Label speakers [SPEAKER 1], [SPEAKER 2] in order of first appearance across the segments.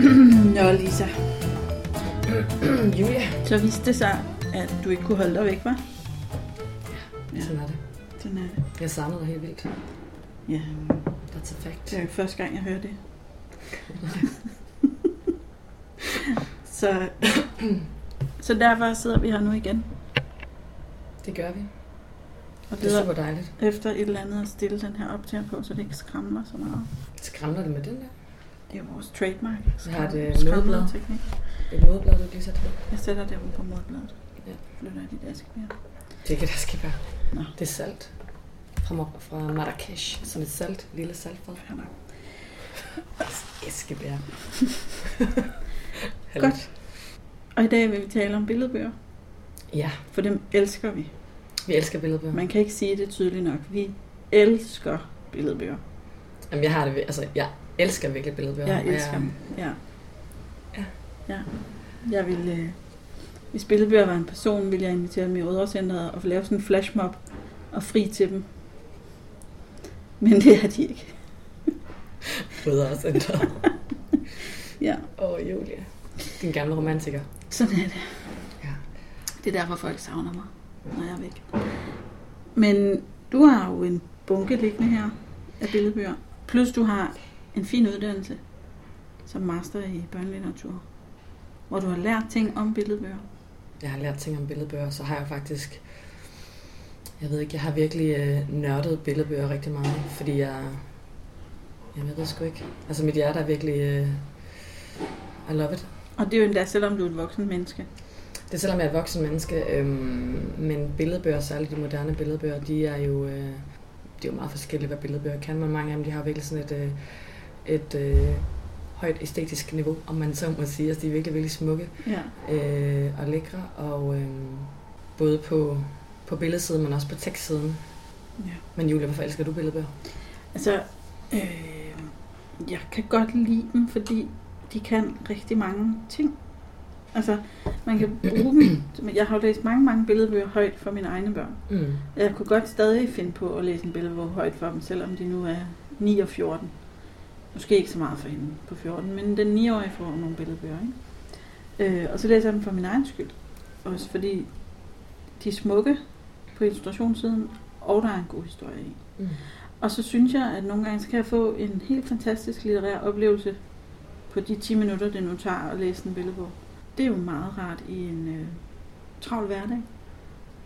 [SPEAKER 1] Nå, Lisa.
[SPEAKER 2] Julia.
[SPEAKER 1] Så viste det sig, at du ikke kunne holde dig væk, var?
[SPEAKER 2] Ja. Sådan er det.
[SPEAKER 1] Sådan er det.
[SPEAKER 2] Jeg savnede dig helt vildt.
[SPEAKER 1] Ja,
[SPEAKER 2] That's a fact.
[SPEAKER 1] det er jo første gang, jeg hører det. så, så derfor sidder vi her nu igen.
[SPEAKER 2] Det gør vi.
[SPEAKER 1] Og
[SPEAKER 2] Det er
[SPEAKER 1] leder
[SPEAKER 2] super dejligt.
[SPEAKER 1] efter et eller andet at stille den her optager på, så det ikke skramler så meget.
[SPEAKER 2] Skramler det med den der?
[SPEAKER 1] Det er vores trademark.
[SPEAKER 2] Jeg har et, mødeblad.
[SPEAKER 1] teknik.
[SPEAKER 2] Et moderblad, du lige sætter på.
[SPEAKER 1] Jeg sætter det på modbladet.
[SPEAKER 2] Ja.
[SPEAKER 1] Flytter dit ask mere.
[SPEAKER 2] Det er ikke, skal være.
[SPEAKER 1] Nå.
[SPEAKER 2] Det er salt. Fra, fra Marrakesh. Sådan et salt. Lille saltfad.
[SPEAKER 1] Fair nok.
[SPEAKER 2] Eskebær.
[SPEAKER 1] Godt. Og i dag vil vi tale om billedbøger,
[SPEAKER 2] Ja,
[SPEAKER 1] for dem elsker vi.
[SPEAKER 2] vi elsker billedbøger.
[SPEAKER 1] Man kan ikke sige det tydeligt nok. Vi elsker billedbøger.
[SPEAKER 2] Jamen, jeg har det, altså, jeg elsker virkelig billedbøger.
[SPEAKER 1] Jeg elsker dem. Ja.
[SPEAKER 2] Ja.
[SPEAKER 1] ja. Jeg vil, øh, hvis billedbøger var en person, ville jeg invitere dem i Rødovrecenteret og lave sådan en flashmob og fri til dem. Men det er de ikke.
[SPEAKER 2] Ændret.
[SPEAKER 1] Ja,
[SPEAKER 2] Åh, oh, Julia. Din gamle romantiker.
[SPEAKER 1] sådan er det.
[SPEAKER 2] Ja.
[SPEAKER 1] Det er derfor, folk savner mig, når jeg er væk. Men du har jo en bunke liggende her af billedbøger. Plus du har en fin uddannelse som master i børnelitteratur. Hvor du har lært ting om billedbøger.
[SPEAKER 2] Jeg har lært ting om billedbøger, så har jeg faktisk... Jeg ved ikke, jeg har virkelig øh, nørdet billedbøger rigtig meget, fordi jeg... Jeg ved sgu ikke. Altså, mit hjerte er virkelig... Øh, I love it.
[SPEAKER 1] Og det er jo endda, selvom du er et voksen menneske.
[SPEAKER 2] Det er selvom jeg er et voksen menneske, øhm, men billedbøger, særligt de moderne billedbøger, de er jo, øh, de er jo meget forskellige, hvad billedbøger kan, men mange af dem, de har virkelig sådan et, øh, et øh, højt æstetisk niveau, om man så må sige. Altså, de er virkelig, virkelig smukke
[SPEAKER 1] Ja.
[SPEAKER 2] øh, og lækre, og øh, både på, på billedsiden, men også på tekstsiden.
[SPEAKER 1] ja.
[SPEAKER 2] Men Julia, hvorfor elsker du billedbøger?
[SPEAKER 1] Altså, øh, jeg kan godt lide dem, fordi de kan rigtig mange ting. Altså, man kan bruge dem. Jeg har jo læst mange, mange billedbøger højt for mine egne børn.
[SPEAKER 2] Mm.
[SPEAKER 1] Jeg kunne godt stadig finde på at læse en billedbog højt for dem, selvom de nu er 9 og 14. Måske ikke så meget for hende på 14, men den 9-årige får nogle billedbøger. Ikke? Øh, og så læser jeg dem for min egen skyld. Også fordi de er smukke på illustrationssiden, og der er en god historie i.
[SPEAKER 2] Mm.
[SPEAKER 1] Og så synes jeg, at nogle gange så kan jeg få en helt fantastisk litterær oplevelse på de 10 minutter, det nu tager at læse en billedbog. Det er jo meget rart i en øh, travl hverdag,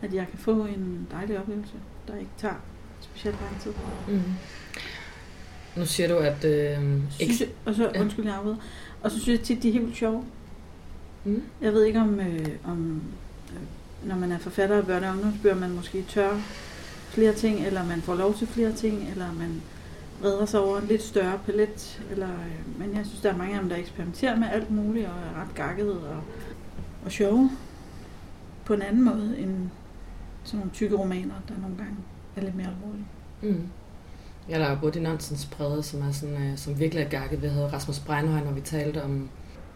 [SPEAKER 1] at jeg kan få en dejlig oplevelse, der ikke tager specielt lang tid.
[SPEAKER 2] Mm. Nu siger du, at... Øh,
[SPEAKER 1] Synes jeg, og så,
[SPEAKER 2] Ja.
[SPEAKER 1] undskyld, jeg afbryder. Og så synes jeg tit, de er helt sjove.
[SPEAKER 2] mm.
[SPEAKER 1] Jeg ved ikke om, øh, om øh, når man er forfatter af børne- og ungdomsbøger, man måske tør flere ting, eller man får lov til flere ting, eller man breder sig over en lidt større palet. Eller, øh, men jeg synes, der er mange af dem, der eksperimenterer med alt muligt, og er ret gakkede og, og sjove på en anden måde, end sådan nogle tykke romaner, der nogle gange er lidt mere alvorlige.
[SPEAKER 2] Mm. Jeg laver både de nonsensbrede, som er sådan, øh, som virkelig er gakket. Vi havde Rasmus Breinhøj, når vi talte om,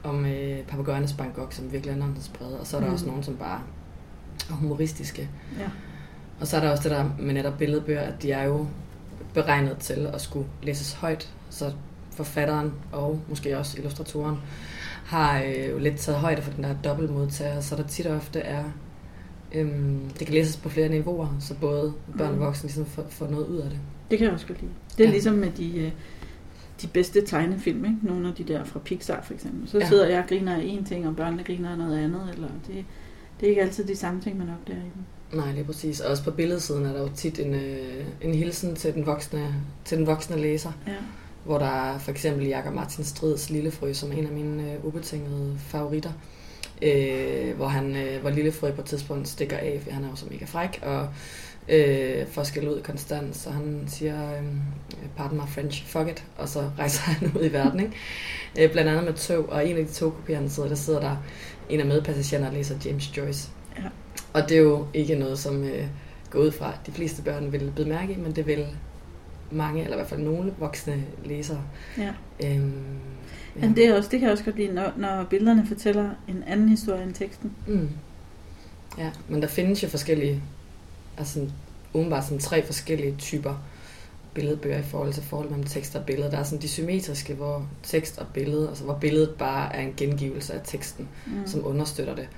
[SPEAKER 2] om øh, papagøjernes Bangkok, som virkelig er nonsensbrede. Og så er der
[SPEAKER 1] Mm.
[SPEAKER 2] også nogen, som bare er humoristiske.
[SPEAKER 1] Ja.
[SPEAKER 2] Og så er der også det der med netop billedbøger, at de er jo beregnet til at skulle læses højt. Så forfatteren og måske også illustratoren har øh, jo lidt taget højde for den der dobbeltmodtager, så der tit og ofte er, øhm, det kan læses på flere niveauer, så både børn og
[SPEAKER 1] Mm.
[SPEAKER 2] voksne ligesom får, får noget ud af det.
[SPEAKER 1] Det kan jeg også godt lide. Det er
[SPEAKER 2] Ja.
[SPEAKER 1] ligesom med de, øh, de bedste tegnefilm, ikke? Nogle af de der fra Pixar for eksempel. Så
[SPEAKER 2] ja.
[SPEAKER 1] sidder jeg og griner af en ting, og børnene griner af noget andet. Eller det, det er ikke altid de samme ting, man opdager i dem.
[SPEAKER 2] Nej, lige præcis. Og også på billedsiden er der jo tit en, øh, en hilsen til den, voksne, til den voksne læser,
[SPEAKER 1] Ja.
[SPEAKER 2] hvor der er for eksempel Jakob Martin Strids Lillefrø, som er en af mine øh, ubetingede favoritter. Øh, hvor, han, øh, hvor Lillefrø på et tidspunkt stikker af, for han er jo så mega fræk, og øh, får skæld ud konstant, så han siger, øh, pardon my French, fuck it, og så rejser han ud i verden, ikke? Øh, blandt andet med tog, og en af de togkopier, han sidder, der sidder der en af medpassagererne og læser James Joyce.
[SPEAKER 1] Ja.
[SPEAKER 2] Og det er jo ikke noget, som øh, går ud fra, at de fleste børn vil bide mærke i, men det vil mange, eller i hvert fald nogle voksne læsere.
[SPEAKER 1] ja.
[SPEAKER 2] Øhm, ja.
[SPEAKER 1] Men det, er også, det kan jeg også godt lide, når, når billederne fortæller en anden historie end teksten.
[SPEAKER 2] Mm. Ja, men der findes jo forskellige, altså umiddelbart sådan tre forskellige typer billedbøger i forhold til forhold mellem tekst og billede. Der er sådan de symmetriske, hvor tekst og billede, altså hvor billedet bare er en gengivelse af teksten, mm. som understøtter det.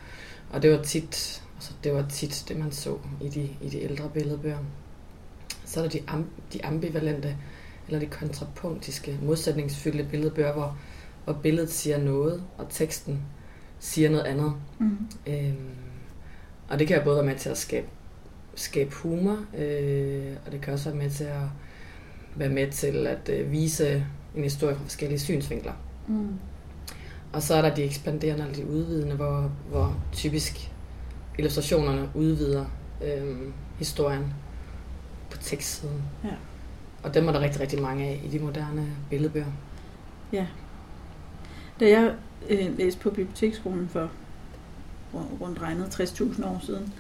[SPEAKER 2] Og det var tit, altså det var tit det, man så i de, i de ældre billedbøger. Så er der de, am, de ambivalente, eller de kontrapunktiske, modsætningsfyldte billedbøger, hvor, hvor billedet siger noget, og teksten siger noget andet. Mm. Øhm, og det kan jo både være med til at skabe, skabe humor, øh, og det kan også være med til at være med til at øh, vise en historie fra forskellige synsvinkler. Mm. Og så er der de ekspanderende eller de udvidende, hvor, hvor typisk illustrationerne udvider øh, historien på tekstsiden. Ja. Og dem er der rigtig, rigtig mange af i de moderne billedbøger.
[SPEAKER 1] Ja. Da jeg øh, læste på biblioteksskolen for rundt regnet 60.000 år siden,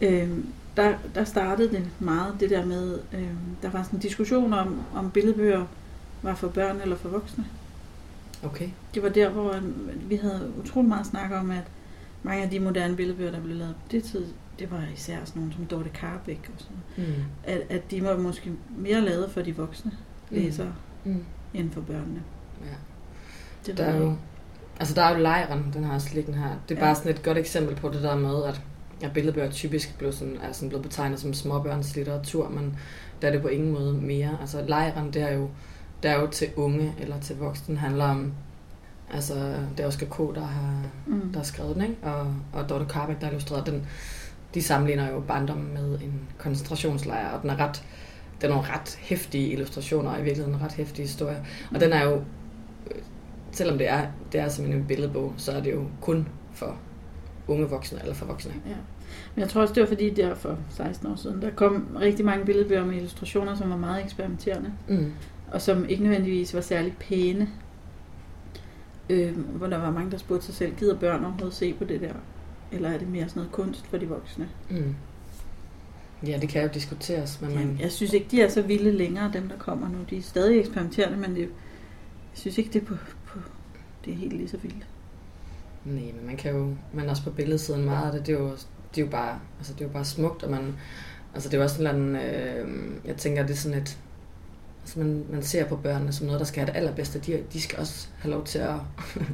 [SPEAKER 1] ja. øh, der, der startede det meget det der med, øh, der var sådan en diskussion om, om billedbøger var for børn eller for voksne.
[SPEAKER 2] Okay.
[SPEAKER 1] Det var der, hvor vi havde utrolig meget snak om, at mange af de moderne billedbøger, der blev lavet på det tid, det var især sådan nogle som Dorte Karbæk og sådan mm. at, at de var måske mere lavet for de voksne mm. læsere, mm. Mm. end for børnene. Ja.
[SPEAKER 2] Det der er jo, altså der er jo lejren, den har også liggende her. Det er ja. bare sådan et godt eksempel på det der med, at ja, billedbøger typisk blev sådan, er sådan blevet betegnet som småbørns litteratur, men der er det på ingen måde mere. Altså lejren, det er jo, det er jo til unge eller til voksne. handler om, altså det er Oscar K., der har, mm. der har skrevet den, ikke? Og, og Dorte Karbæk, der har illustreret den. De sammenligner jo barndommen med en koncentrationslejr, og den er ret, den er nogle ret hæftige illustrationer, og i virkeligheden en ret hæftige historie. Og den er jo, selvom det er, det er som en billedbog, så er det jo kun for unge voksne eller for voksne. Ja.
[SPEAKER 1] Men jeg tror også, det var fordi, der for 16 år siden, der kom rigtig mange billedbøger med illustrationer, som var meget eksperimenterende. Mm. Og som ikke nødvendigvis var særlig pæne. Øh, hvor der var mange, der spurgte sig selv, gider børn overhovedet se på det der? Eller er det mere sådan noget kunst for de voksne? Mm.
[SPEAKER 2] Ja, det kan jo diskuteres. Men man...
[SPEAKER 1] Jeg synes ikke, de er så vilde længere, dem der kommer nu. De er stadig eksperimenterende, men det, jeg synes ikke, det er, på, på, det er helt lige så vildt.
[SPEAKER 2] Nej, men man kan jo, men også på billedsiden meget af det, det er jo, det er jo bare, altså det er jo bare smukt, og man, altså det er jo også sådan, øh, jeg tænker, det er sådan et, altså man, man ser på børnene som noget, der skal have det allerbedste. De, de skal også have lov til at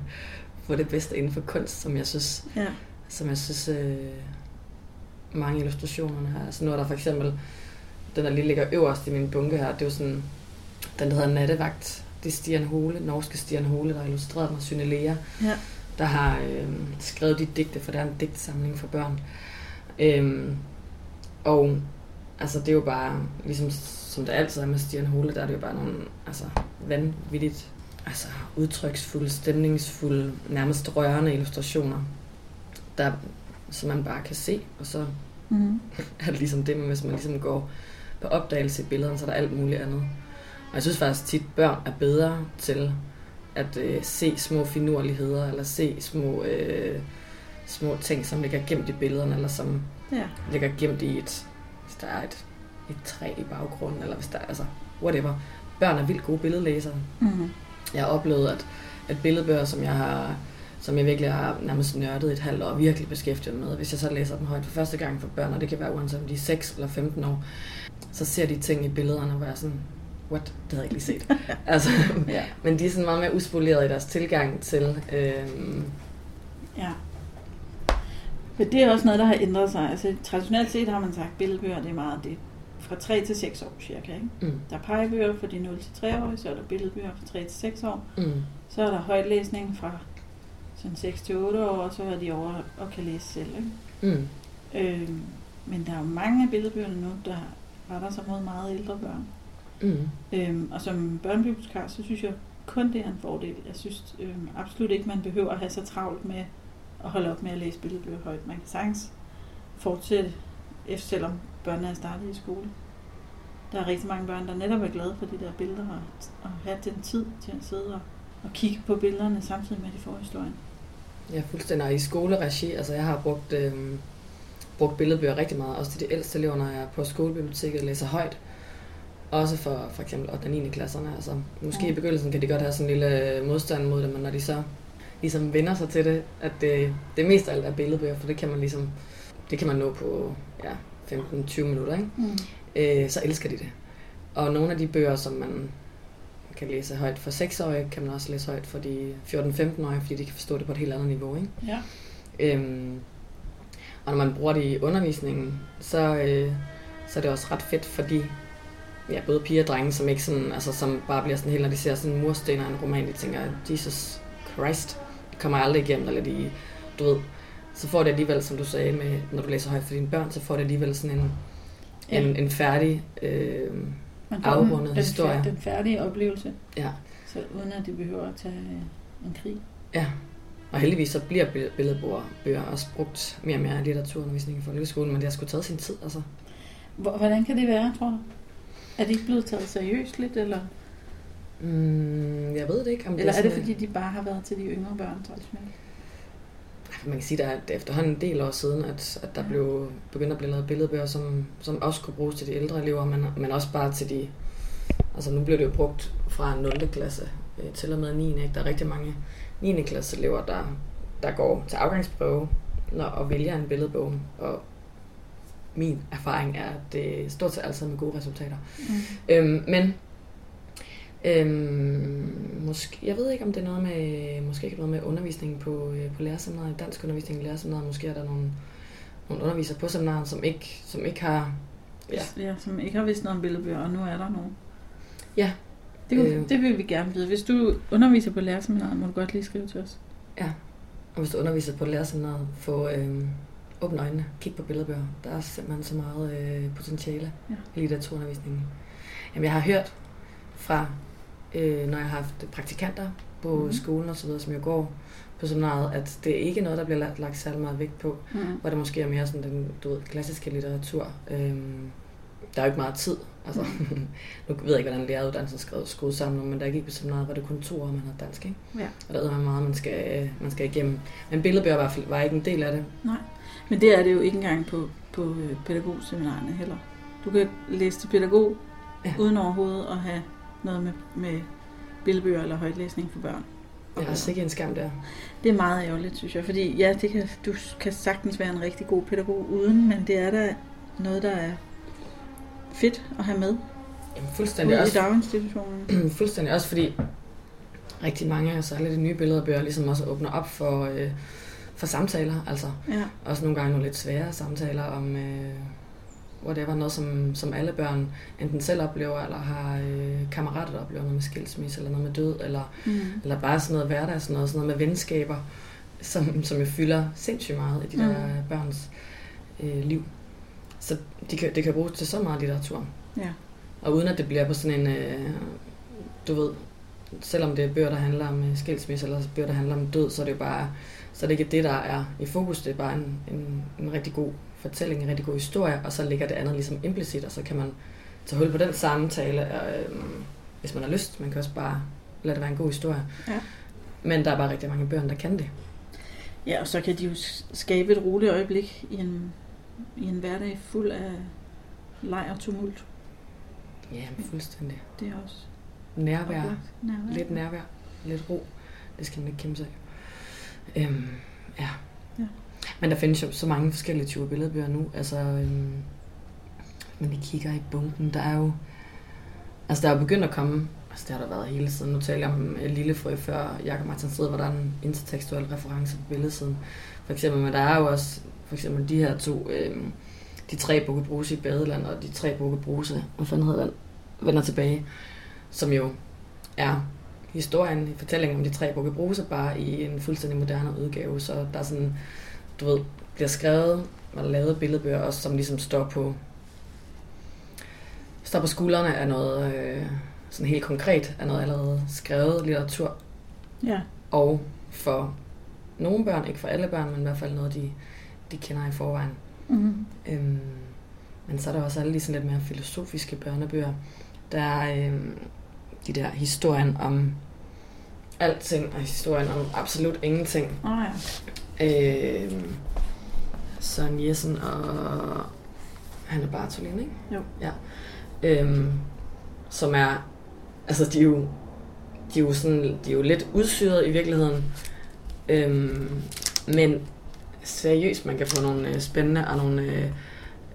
[SPEAKER 2] få det bedste inden for kunst, som jeg synes, ja. som jeg synes, øh, mange illustrationerne her. Altså nu er der for eksempel, den der lige ligger øverst i min bunke her, det er jo sådan, den der hedder Nattevagt. Det er Stian Hole, norske Stian Hole, der har illustreret den af Syne Lea. Ja der har øh, skrevet de digte, for der er en digtsamling for børn. Øhm, og altså, det er jo bare, ligesom som det altid er med Stian Hole, der er det jo bare nogle altså, vanvittigt altså, udtryksfulde, stemningsfulde, nærmest rørende illustrationer, der, som man bare kan se, og så mm. er det ligesom det, hvis man ligesom går på opdagelse i billederne, så er der alt muligt andet. Og jeg synes faktisk tit, børn er bedre til at øh, se små finurligheder, eller se små, øh, små ting, som ligger gemt i billederne, eller som ja. ligger gemt i et, hvis der er et, et træ i baggrunden, eller hvis der er, altså, whatever. Børn er vildt gode billedlæsere. Mm-hmm. Jeg har oplevet, at, at billedbøger, som jeg har som jeg virkelig har nærmest nørdet et halvt år virkelig beskæftiget med. Hvis jeg så læser dem højt for første gang for børn, og det kan være uanset om de er 6 eller 15 år, så ser de ting i billederne, hvor jeg er sådan, what, det havde jeg ikke lige set. altså, ja. Men de er sådan meget mere uspoleret i deres tilgang til... Øhm...
[SPEAKER 1] Ja. Men det er også noget, der har ændret sig. Altså, traditionelt set har man sagt, billedbøger det er meget det fra 3 til 6 år cirka. Ikke? Mm. Der er pegebøger for de 0 til 3 år, så er der billedbøger fra 3 til 6 år. Mm. Så er der højtlæsning fra sådan 6 til 8 år, og så er de over og kan læse selv. Ikke? Mm. Øhm, men der er jo mange af billedbøgerne nu, der retter sig mod meget ældre børn. Mm. Øhm, og som børnebibliotekar, så synes jeg kun det er en fordel. Jeg synes øhm, absolut ikke, man behøver at have så travlt med at holde op med at læse billedbøger højt. Man kan sagtens fortsætte, efter selvom børnene er startet i skole. Der er rigtig mange børn, der netop er glade for de der billeder, og, og have den tid til at sidde og, og kigge på billederne samtidig med, at de får historien.
[SPEAKER 2] Ja, fuldstændig. I skoleregi, altså jeg har brugt, øh, brugt billedbøger rigtig meget, også til de ældste elever, når jeg er på skolebiblioteket og læser højt. Også for for eksempel 8. og 9. klasserne. Altså, måske ja. i begyndelsen kan de godt have sådan en lille modstand mod det, men når de så ligesom vender sig til det, at det, det mest af alt er billedbøger, for det kan man ligesom, det kan man nå på ja, 15-20 minutter, ikke? Mm. Øh, så elsker de det. Og nogle af de bøger, som man kan læse højt for 6-årige, kan man også læse højt for de 14-15-årige, fordi de kan forstå det på et helt andet niveau. Ikke?
[SPEAKER 1] Ja.
[SPEAKER 2] Øhm, og når man bruger det i undervisningen, så, øh, så er det også ret fedt, fordi ja, både piger og drenge, som ikke sådan, altså som bare bliver sådan helt, når de ser sådan en mursten og en roman, de tænker, Jesus Christ, det kommer jeg aldrig igennem, eller de, du ved, så får det alligevel, som du sagde, med, når du læser højt for dine børn, så får det alligevel sådan en,
[SPEAKER 1] Ja.
[SPEAKER 2] en, en færdig øh,
[SPEAKER 1] Man får
[SPEAKER 2] afrundet
[SPEAKER 1] den,
[SPEAKER 2] historie.
[SPEAKER 1] Den, den færdige oplevelse,
[SPEAKER 2] Ja,
[SPEAKER 1] så uden at de behøver at tage øh, en krig.
[SPEAKER 2] ja. Og heldigvis så bliver bill- billedbøger også brugt mere og mere i litteraturundervisning i folkeskolen, men det har sgu taget sin tid, altså.
[SPEAKER 1] Hvor- Hvordan kan det være, tror du? Er det ikke blevet taget seriøst lidt, eller,
[SPEAKER 2] Mm, jeg ved det ikke, om
[SPEAKER 1] eller er
[SPEAKER 2] sådan,
[SPEAKER 1] det fordi, de bare har været til de yngre børn traditionelt?
[SPEAKER 2] Man kan sige, at det er efterhånden en del år siden, at, at der blev begyndt at blive lavet billedbøger, som, som også kunne bruges til de ældre elever, men, men også bare til de... Altså nu bliver det jo brugt fra 0. klasse øh, til og med 9. Ikke? Der er rigtig mange 9. klasse elever, der, der går til afgangsprøve når, og vælger en billedbog. Og min erfaring er, at det stort set altid med gode resultater.
[SPEAKER 1] Mm.
[SPEAKER 2] Øhm, men øhm, måske, jeg ved ikke, om det er noget med, måske ikke noget med undervisningen på, øh, på lærerseminaret, dansk undervisning i lærerseminaret. Måske er der nogle, nogle undervisere på seminaret, som ikke, som ikke har... Ja,
[SPEAKER 1] ja, som ikke har vidst noget om billedbøger, og nu er der nogen.
[SPEAKER 2] Ja.
[SPEAKER 1] Det, kunne,
[SPEAKER 2] Øh.
[SPEAKER 1] det vil vi gerne vide. Hvis du underviser på lærerseminaret, må du godt lige skrive til os.
[SPEAKER 2] og hvis du underviser på lærerseminaret, få øhm, åbne øjnene, kig på billedbøger. Der er simpelthen så meget øh, potentiale
[SPEAKER 1] Ja.
[SPEAKER 2] i litteraturundervisningen. Jamen, jeg har hørt fra, øh, når jeg har haft praktikanter på
[SPEAKER 1] Mhm.
[SPEAKER 2] mm. skolen og så videre, som jeg går på seminaret, at det er ikke noget, der bliver lagt, lagt særlig meget vægt på.
[SPEAKER 1] Mm.
[SPEAKER 2] hvor det måske er mere sådan den du ved, klassiske litteratur. Øhm, der er jo ikke meget tid. Altså, nu ved jeg ikke, hvordan læreruddannelsen er skruet sammen, men der gik på seminaret, var det kun to år, man havde dansk. Ikke?
[SPEAKER 1] Ja.
[SPEAKER 2] Og der er meget, man skal, man skal igennem. Men billedbøger var, var ikke en del af det.
[SPEAKER 1] Men det er det jo ikke engang på, på øh, pædagogseminarerne heller. Du kan læse til pædagog,
[SPEAKER 2] Ja.
[SPEAKER 1] uden overhovedet at have noget med, med billedbøger eller højtlæsning for børn.
[SPEAKER 2] Det er sikkert en skam der.
[SPEAKER 1] Det er meget ærgerligt, synes jeg. Fordi ja, det kan, du kan sagtens være en rigtig god pædagog uden, men det er da noget, der er fedt at have med
[SPEAKER 2] Jamen,
[SPEAKER 1] ude
[SPEAKER 2] fuldstændig
[SPEAKER 1] i
[SPEAKER 2] også,
[SPEAKER 1] daginstitutionen.
[SPEAKER 2] fuldstændig også fordi rigtig mange, særligt de nye billedbøger, ligesom også åbner op for, øh, for samtaler. Altså
[SPEAKER 1] Ja,
[SPEAKER 2] også nogle gange nogle lidt svære samtaler om, øh, hvor det var noget, som, som alle børn enten selv oplever, eller har øh, kammerater, der oplever noget med skilsmisse, eller noget med død, eller,
[SPEAKER 1] mm.
[SPEAKER 2] eller bare sådan noget hverdag, sådan noget, sådan noget med venskaber, som, som jo fylder sindssygt meget i de
[SPEAKER 1] Mm.
[SPEAKER 2] der børns øh, liv. Så de kan, det kan bruges til så meget litteratur.
[SPEAKER 1] ja.
[SPEAKER 2] Og uden at det bliver på sådan en, øh, du ved, selvom det er bøger, der handler om øh, skilsmisse, eller bøger, der handler om død, så er det jo bare, så er det ikke det, der er i fokus. Det er bare en, en, en rigtig god fortælling, en rigtig god historie, og så ligger det andet ligesom implicit, og så kan man tage hul på den samtale, og, øh, hvis man har lyst. Man kan også bare lade det være en god historie.
[SPEAKER 1] Ja.
[SPEAKER 2] Men der er bare rigtig mange børn, der kan det.
[SPEAKER 1] ja, og så kan de jo skabe et roligt øjeblik i en, i en hverdag fuld af leg og tumult.
[SPEAKER 2] Ja, fuldstændig.
[SPEAKER 1] Det er også
[SPEAKER 2] Nærvær.
[SPEAKER 1] Nærvær.
[SPEAKER 2] Lidt nærvær. Lidt ro. Det skal man ikke kæmpe sig af. Øhm, ja.
[SPEAKER 1] Ja.
[SPEAKER 2] Men der findes jo så mange forskellige typer billedbøger nu. Altså, øhm, men de kigger i bunken. Der er jo... Altså, der er jo begyndt at komme... Altså, det har der været hele tiden. Nu taler jeg om øh, Lillefrø før Jakob Martin Strid, hvor der er en intertekstuel reference på billedsiden. For eksempel, men der er jo også for eksempel de her to... Øhm, de tre bukke bruse i badeland, og de tre bukke bruse, hvad fanden hedder den? Vender tilbage. Som jo er historien, fortællingen om de tre bukke bruse, bare i en fuldstændig moderne udgave. Så der er sådan, du ved, bliver skrevet og lavet billedbøger også, som ligesom står på står på skuldrene af noget øh, sådan helt konkret, af noget allerede skrevet litteratur.
[SPEAKER 1] Ja,
[SPEAKER 2] Og for nogle børn, ikke for alle børn, men i hvert fald noget, de, de kender i forvejen.
[SPEAKER 1] mm.
[SPEAKER 2] Øhm, men så er der også alle de sådan lidt mere filosofiske børnebøger. Der er øhm, de der historien om alting, og historien om absolut ingenting.
[SPEAKER 1] Oh, ja.
[SPEAKER 2] Øhm, Søren Jessen og Hanne Bartolin, ikke?
[SPEAKER 1] Jo.
[SPEAKER 2] Ja. Øhm, som er, altså de er jo, de er jo, sådan, de er jo lidt udsyret i virkeligheden. Øhm, men seriøst, man kan få nogle øh, spændende og nogle øh,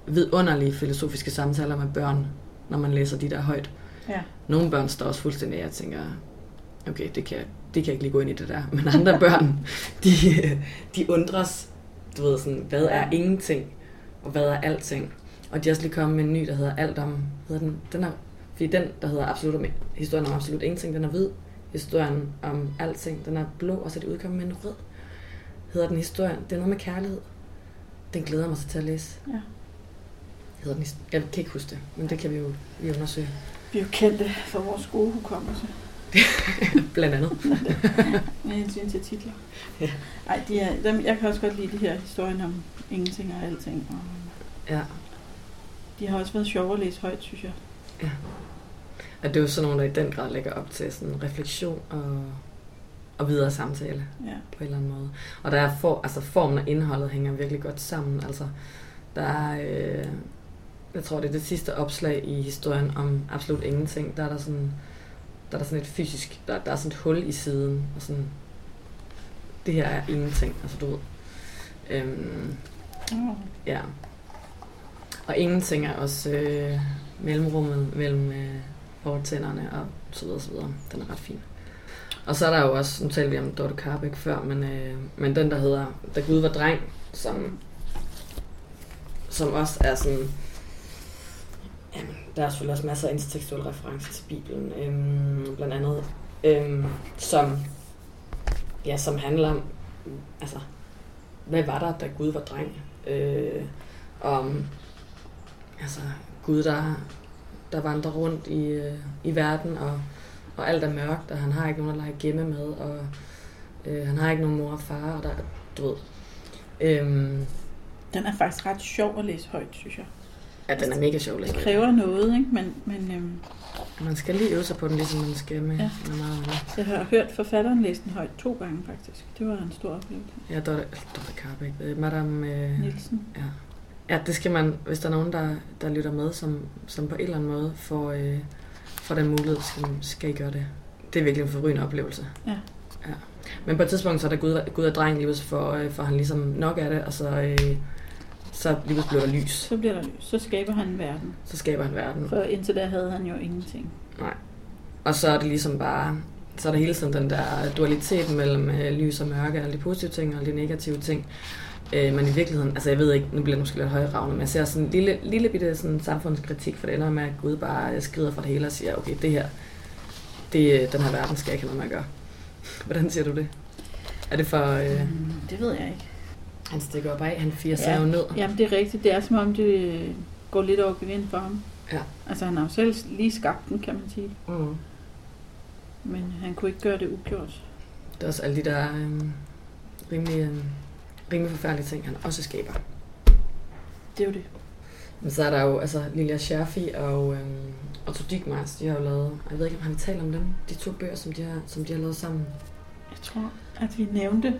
[SPEAKER 2] vidunderlige filosofiske samtaler med børn når man læser de der højt.
[SPEAKER 1] Ja.
[SPEAKER 2] Nogle børn står også fuldstændig af og tænker, okay, det kan, det kan jeg ikke lige gå ind i det der. Men andre børn, de, de undres, du ved sådan, hvad er ingenting, og hvad er alting. Og de er også lige kommet med en ny, der hedder Alt om, hedder den, den er, fordi den, der hedder absolut om, historien om absolut ingenting, den er hvid. Historien om alting, den er blå, og så er de udkommet med en rød. Hedder den historien, det er noget med kærlighed. Den glæder mig så til at læse.
[SPEAKER 1] Ja.
[SPEAKER 2] Hedder den, jeg kan ikke huske det, men det kan vi jo vi undersøge.
[SPEAKER 1] Vi er jo kendte for vores gode hukommelse
[SPEAKER 2] Blandt andet.
[SPEAKER 1] med hensyn til titler.
[SPEAKER 2] Ja.
[SPEAKER 1] Ej, de er, dem, jeg kan også godt lide de her historier om ingenting og alting. Og
[SPEAKER 2] Ja.
[SPEAKER 1] de har også været sjove at læse højt, synes jeg.
[SPEAKER 2] At det er jo sådan nogle, der i den grad lægger op til sådan refleksion og, og videre samtale
[SPEAKER 1] Ja.
[SPEAKER 2] på en eller anden måde. Og der er for, altså formen og indholdet hænger virkelig godt sammen. Altså, der er, øh, jeg tror det er det sidste opslag i historien om absolut ingenting. Der er der sådan, der er der sådan et fysisk, der, der er sådan et hul i siden, og sådan, det her er ingenting, altså du ved. Øhm,
[SPEAKER 1] Oh.
[SPEAKER 2] Ja. Og ingenting er også øh, mellemrummet mellem øh, fortænderne og så videre, så videre. Den er ret fin. Og så er der jo også, nu talte vi om Dorte Karbeck før, men, øh, men den der hedder Da Gud var dreng, som, som også er sådan, der er selvfølgelig også masser af intertekstuelle referencer til Bibelen, øhm, blandt andet, øhm, som, ja, som handler om, altså, hvad var der, da Gud var dreng? Øh, om altså, Gud, der, der vandrer rundt i, øh, i verden, og, og alt er mørkt, og han har ikke nogen at lege gemme med, og øh, han har ikke nogen mor og far, og der, du ved. Øhm,
[SPEAKER 1] Den er faktisk ret sjov at læse højt, synes jeg
[SPEAKER 2] ja, den er mega sjov.
[SPEAKER 1] Det kræver noget, ikke? Men, men øhm,
[SPEAKER 2] Man skal lige øve sig på den, ligesom man skal med,
[SPEAKER 1] Ja.
[SPEAKER 2] med meget andet.
[SPEAKER 1] jeg har hørt forfatteren læse den højt to gange, faktisk. Det var en stor oplevelse.
[SPEAKER 2] Ja, Dorte, Dorte Karbeck, øh, Madame... Øh,
[SPEAKER 1] Nielsen.
[SPEAKER 2] Ja. ja, det skal man, hvis der er nogen, der, der lytter med, som, som på en eller anden måde får, øh, får den mulighed, skal, skal I gøre det. Det er virkelig en forrygende oplevelse.
[SPEAKER 1] Ja.
[SPEAKER 2] ja. Men på et tidspunkt, så er der Gud, Gud og dreng lige for, øh, for han ligesom nok af det, og så, øh, så lige pludselig bliver der lys.
[SPEAKER 1] Så bliver der lys. Så skaber han en verden.
[SPEAKER 2] Så skaber han verden.
[SPEAKER 1] For indtil da havde han jo ingenting.
[SPEAKER 2] Og så er det ligesom bare, så er der hele tiden den der dualitet mellem øh, lys og mørke, alle de positive ting og alle de negative ting. Øh, men i virkeligheden, altså jeg ved ikke, nu bliver det måske lidt højravne, men jeg ser sådan en lille, lille bitte sådan samfundskritik, for det ender med, at Gud bare skrider fra det hele og siger, okay, det her, det, øh, den her verden skal jeg ikke have noget med at gøre. Hvordan siger du det? Er det for, øh,
[SPEAKER 1] Mm, det ved jeg ikke.
[SPEAKER 2] Han stikker op af, han firer
[SPEAKER 1] Ja.
[SPEAKER 2] ja. ned?
[SPEAKER 1] Jamen, det er rigtigt. Det er som om, det går lidt over gevind for ham.
[SPEAKER 2] Ja.
[SPEAKER 1] Altså, han har jo selv lige skabt den, kan man sige.
[SPEAKER 2] Mm.
[SPEAKER 1] Men han kunne ikke gøre det ugjort.
[SPEAKER 2] Det er også alle de der øh, rimelig, øh, rimelig forfærdelige ting, han også skaber.
[SPEAKER 1] Det er jo det.
[SPEAKER 2] Men så er der jo altså Lilja Scherfi og øhm, Otto Digmars, de har jo lavet, jeg ved ikke, om har vi talt om dem, de to bøger, som de har, som de har lavet sammen.
[SPEAKER 1] Jeg tror, at vi nævnte...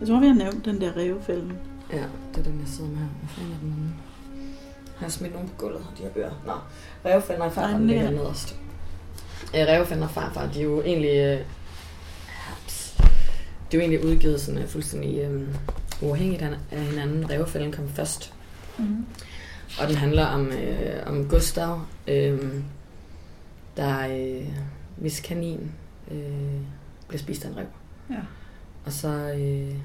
[SPEAKER 1] Jeg tror, vi har nævnt den der revefælden.
[SPEAKER 2] Ja, det er den, jeg sidder med her. Hvad fanden er den anden? Har jeg smidt nogen på gulvet, de her bøger? Nå, Revfænder og farfar
[SPEAKER 1] den
[SPEAKER 2] ligger nederst. Øh, Revfænder og farfar, de er jo egentlig, øh, haps. de er jo egentlig udgivet sådan øh, fuldstændig øh, uafhængigt af af hinanden. Revfælden kom først,
[SPEAKER 1] Mm.
[SPEAKER 2] Og den handler om, øh, om Gustav, øh, der øh, hvis kanin øh, bliver spist af en rev.
[SPEAKER 1] Ja.
[SPEAKER 2] Og så øh,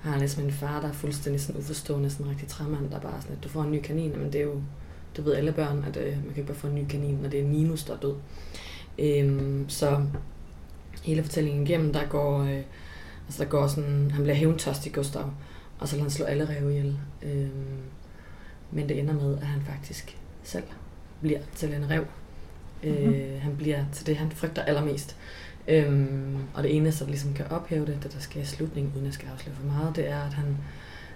[SPEAKER 2] har han ligesom en far, der er fuldstændig sådan uforstående, sådan en rigtig træmand, der bare sådan, at du får en ny kanin, men det er jo, det ved alle børn, at øh, man kan ikke bare få en ny kanin, når det er Ninus, der er død. Øh, så hele fortællingen igennem, der går, øh, altså der går sådan, han bliver hævntørstig, Gustav, og så lader han slå alle ræve ihjel. Øh, men det ender med, at han faktisk selv bliver til en rev. Mm-hmm. Øh, han bliver til det, han frygter allermest. Øhm, og det eneste, der ligesom kan ophæve det, det der sker i slutningen, uden at skal afsløre for meget, det er, at han,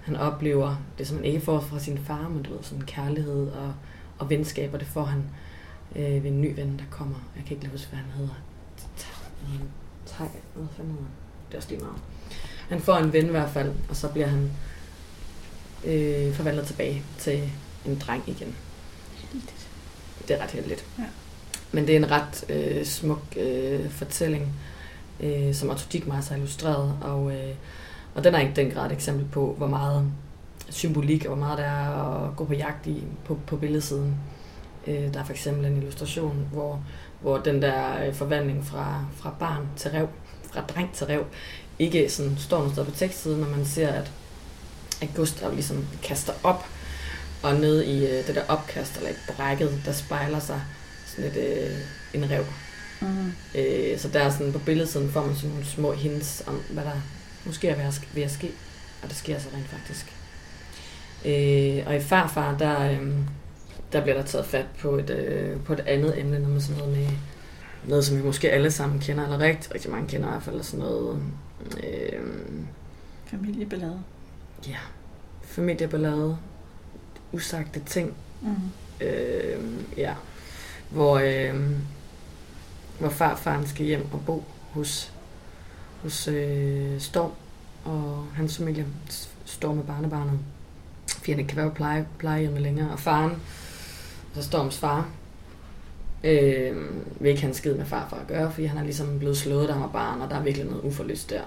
[SPEAKER 2] han oplever det, som han ikke får fra sin far, men du ved, sådan kærlighed og, og venskab, og det får han øh, ved en ny ven, der kommer. Jeg kan ikke lige huske, hvad han hedder. Tak, hvad fanden hedder? Det er også lige meget. Han får en ven i hvert fald, og så bliver han øh, forvandlet tilbage til en dreng igen. Det er ret heldigt.
[SPEAKER 1] Ja.
[SPEAKER 2] Men det er en ret øh, smuk øh, fortælling, øh, som Otto Digmars har illustreret, og, øh, og den er ikke den grad et eksempel på, hvor meget symbolik og hvor meget der er at gå på jagt i på, på billedsiden. Øh, der er for eksempel en illustration, hvor, hvor den der øh, forvandling fra, fra barn til rev, fra dreng til rev, ikke sådan står noget sted på tekstsiden, men man ser, at, at Gustav ligesom kaster op, og ned i øh, det der opkast, eller et brækket, der spejler sig sådan et, øh, en rev.
[SPEAKER 1] Mm.
[SPEAKER 2] Øh, så der er sådan på billedsiden får man sådan nogle små hints om, hvad der måske er ved at, ske. Og det sker så rent faktisk. Øh, og i farfar, der, øh, der bliver der taget fat på et, øh, på et andet emne, noget med sådan noget med noget, som vi måske alle sammen kender, eller rigtig, rigtig mange kender i hvert fald, sådan noget... Øh,
[SPEAKER 1] Familieballade.
[SPEAKER 2] ja, familieballade, usagte ting,
[SPEAKER 1] Mm.
[SPEAKER 2] øh, ja, hvor, øh, hvor farfaren skal hjem og bo hos, hos øh, Storm og hans familie, Storm med barnebarnet. Fordi han ikke kan være på pleje, plejehjemmet længere. Og faren, så Storms far, øh, vil ikke have en skid med farfar at gøre, fordi han er ligesom blevet slået, da han var barn, og der er virkelig noget uforlyst der.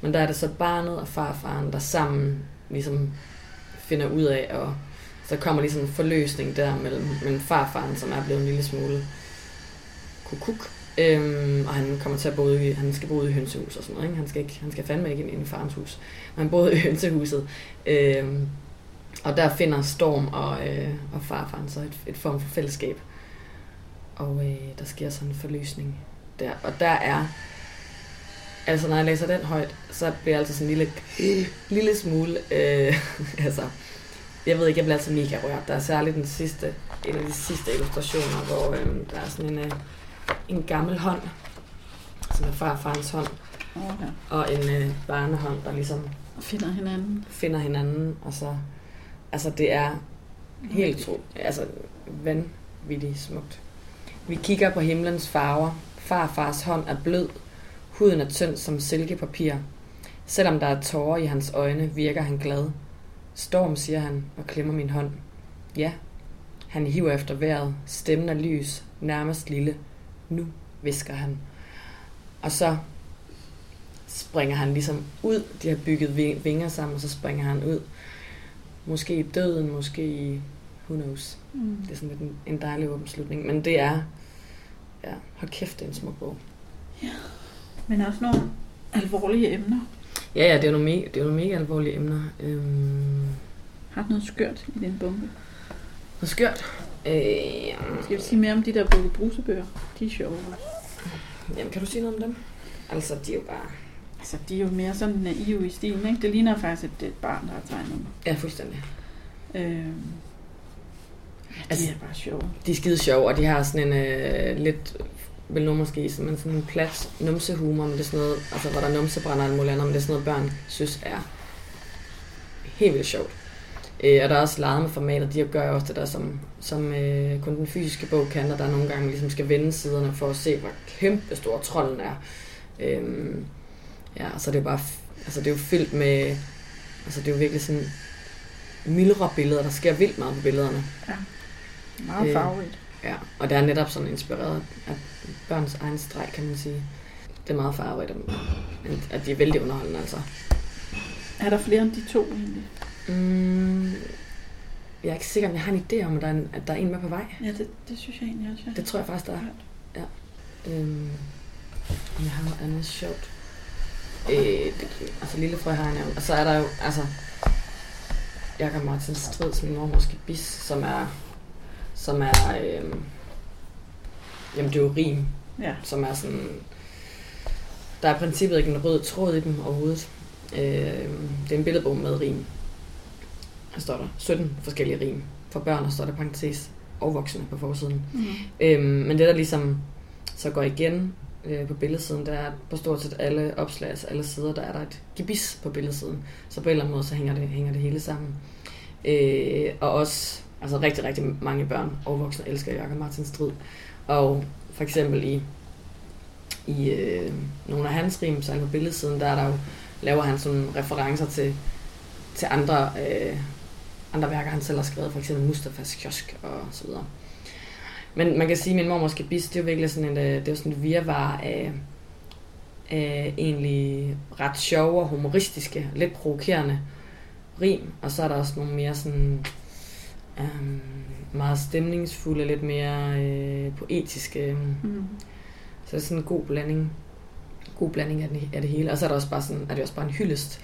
[SPEAKER 2] Men der er det så barnet og farfaren, der sammen ligesom finder ud af, at så kommer ligesom en forløsning der mellem, mellem farfaren, som er blevet en lille smule kukuk, øhm, og han kommer til at bo ude i, han skal bo ude i hønsehus og sådan noget, ikke? Han skal, ikke, han skal fandme ikke ind i farens hus. Men han boede i hønsehuset, øhm, og der finder Storm og, øh, og farfaren så et, et form for fællesskab. Og øh, der sker sådan en forløsning der. Og der er, altså når jeg læser den højt, så bliver jeg altså sådan en lille, lille smule, øh, altså, jeg ved ikke, jeg bliver altså mega rørt. Der er særligt den sidste, en af de sidste illustrationer, hvor øh, der er sådan en, øh, en gammel hånd, som er farfarens hånd,
[SPEAKER 1] Okay.
[SPEAKER 2] og en øh, barnehånd, der ligesom
[SPEAKER 1] finder hinanden.
[SPEAKER 2] finder hinanden, og så, altså det er helt tro, altså vanvittigt smukt. Vi kigger på himlens farver. Farfars hånd er blød, huden er tynd som silkepapir. Selvom der er tårer i hans øjne, virker han glad. Storm, siger han og klemmer min hånd. Ja, han hiver efter vejret. Stemmen er lys, nærmest lille. Nu, visker han. Og så springer han ligesom ud. De har bygget vi- vinger sammen, og så springer han ud. Måske i døden, måske i who knows.
[SPEAKER 1] Mm.
[SPEAKER 2] Det er sådan lidt en, en dejlig åben slutning. Men det er, ja, hold kæft, det er en smuk bog.
[SPEAKER 1] Men også nogle alvorlige emner.
[SPEAKER 2] Ja, ja, det er nogle mega, det er nogle mega alvorlige emner. Øhm,
[SPEAKER 1] Har du noget skørt i din bunke?
[SPEAKER 2] noget skørt. Øh,
[SPEAKER 1] Skal vi sige mere om de der bukke brusebøger? De er sjove.
[SPEAKER 2] jamen, kan du sige noget om dem? Altså, de er jo bare...
[SPEAKER 1] Altså, de er jo mere sådan naive i stilen, ikke? Det ligner faktisk et, et barn, der har tegnet dem.
[SPEAKER 2] Ja, fuldstændig.
[SPEAKER 1] Øh, ja, de
[SPEAKER 2] Altså-
[SPEAKER 1] er bare sjove.
[SPEAKER 2] De er skide sjove, og de har sådan en øh, lidt, vil nogen måske men sådan en plat numsehumor, men det er sådan noget, altså hvor der er numsebrænder og muligt andet, men det er sådan noget, børn synes er helt vildt sjovt. Øh, og der er også leget med formatet, de gør også det der, som, som øh, kun den fysiske bog kan, og der nogle gange ligesom skal vende siderne for at se, hvor kæmpe stor trolden er. Øhm, ja, så det er bare, altså det er jo fyldt med, altså det er jo virkelig sådan mildre billeder, der sker vildt meget på billederne.
[SPEAKER 1] Meget
[SPEAKER 2] Øh,
[SPEAKER 1] farverigt.
[SPEAKER 2] Ja, og det er netop sådan inspireret af børns egen streg, kan man sige. Det er meget farverigt, at de er vældig underholdende, altså.
[SPEAKER 1] Er der flere end de to egentlig?
[SPEAKER 2] Mm, jeg er ikke sikker, om jeg har en idé om, at der er en, at der er en med på vej.
[SPEAKER 1] Ja, det, det synes jeg egentlig også. ja.
[SPEAKER 2] Det tror jeg faktisk, der er.
[SPEAKER 1] Ja.
[SPEAKER 2] Øhm, om jeg har noget andet sjovt. Øh, det, altså Lille Frø har jeg nævnt. Og så er der jo, altså, Jakob Martin Strid, som min mormors gebis, som er, som er, øhm, jamen det er jo rim,
[SPEAKER 1] Ja.
[SPEAKER 2] som er sådan... Der er i princippet ikke en rød tråd i dem overhovedet. Øh, det er en billedbog med rim. Der står der 17 forskellige rim. For børn, og står der parentes og voksne på forsiden.
[SPEAKER 1] Mm.
[SPEAKER 2] Øhm, men det, der ligesom så går igen øh, på billedsiden, det er, på stort set alle opslag, altså alle sider, der er der et gebis på billedsiden. Så på en eller anden måde, så hænger det, hænger det hele sammen. Øh, og også, altså rigtig, rigtig mange børn og voksne elsker Jakob Martin Strid. Og for eksempel i, i øh, nogle af hans rim, så på billedsiden, der er der jo, laver han sådan referencer til, til andre, øh, andre værker, han selv har skrevet, for eksempel Mustafas Kiosk og så videre. Men man kan sige, at min mormors gebis, det er jo virkelig sådan en, øh, det er sådan et virvar af, af egentlig ret sjove og humoristiske, lidt provokerende rim. Og så er der også nogle mere sådan Um, meget stemningsfulde, lidt mere øh, poetiske.
[SPEAKER 1] Mm.
[SPEAKER 2] Så det er sådan en god blanding. God blanding af det, af det hele. Og så er, der også bare sådan, er det også bare en hyldest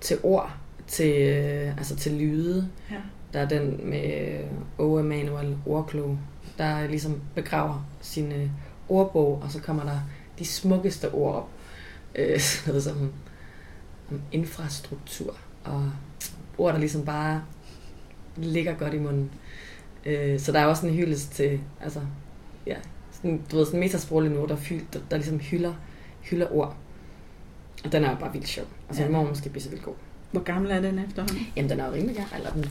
[SPEAKER 2] til ord, til, øh, altså til lyde.
[SPEAKER 1] Ja.
[SPEAKER 2] Der er den med O. Emanuel Ordklog, der ligesom begraver sin øh, ordbog, og så kommer der de smukkeste ord op. Øh, sådan noget som om infrastruktur, og ord, der ligesom bare ligger godt i munden. Øh, så der er også en hyldest til, altså, ja, sådan, du ved, sådan metasproglig nu, der, fyld, der, der ligesom hylder, hylder ord. Og den er jo bare vildt sjov. Altså,
[SPEAKER 1] Ja.
[SPEAKER 2] den må måske blive så vildt god.
[SPEAKER 1] Hvor gammel er den efterhånden?
[SPEAKER 2] Jamen, den er jo rimelig gammel. Eller den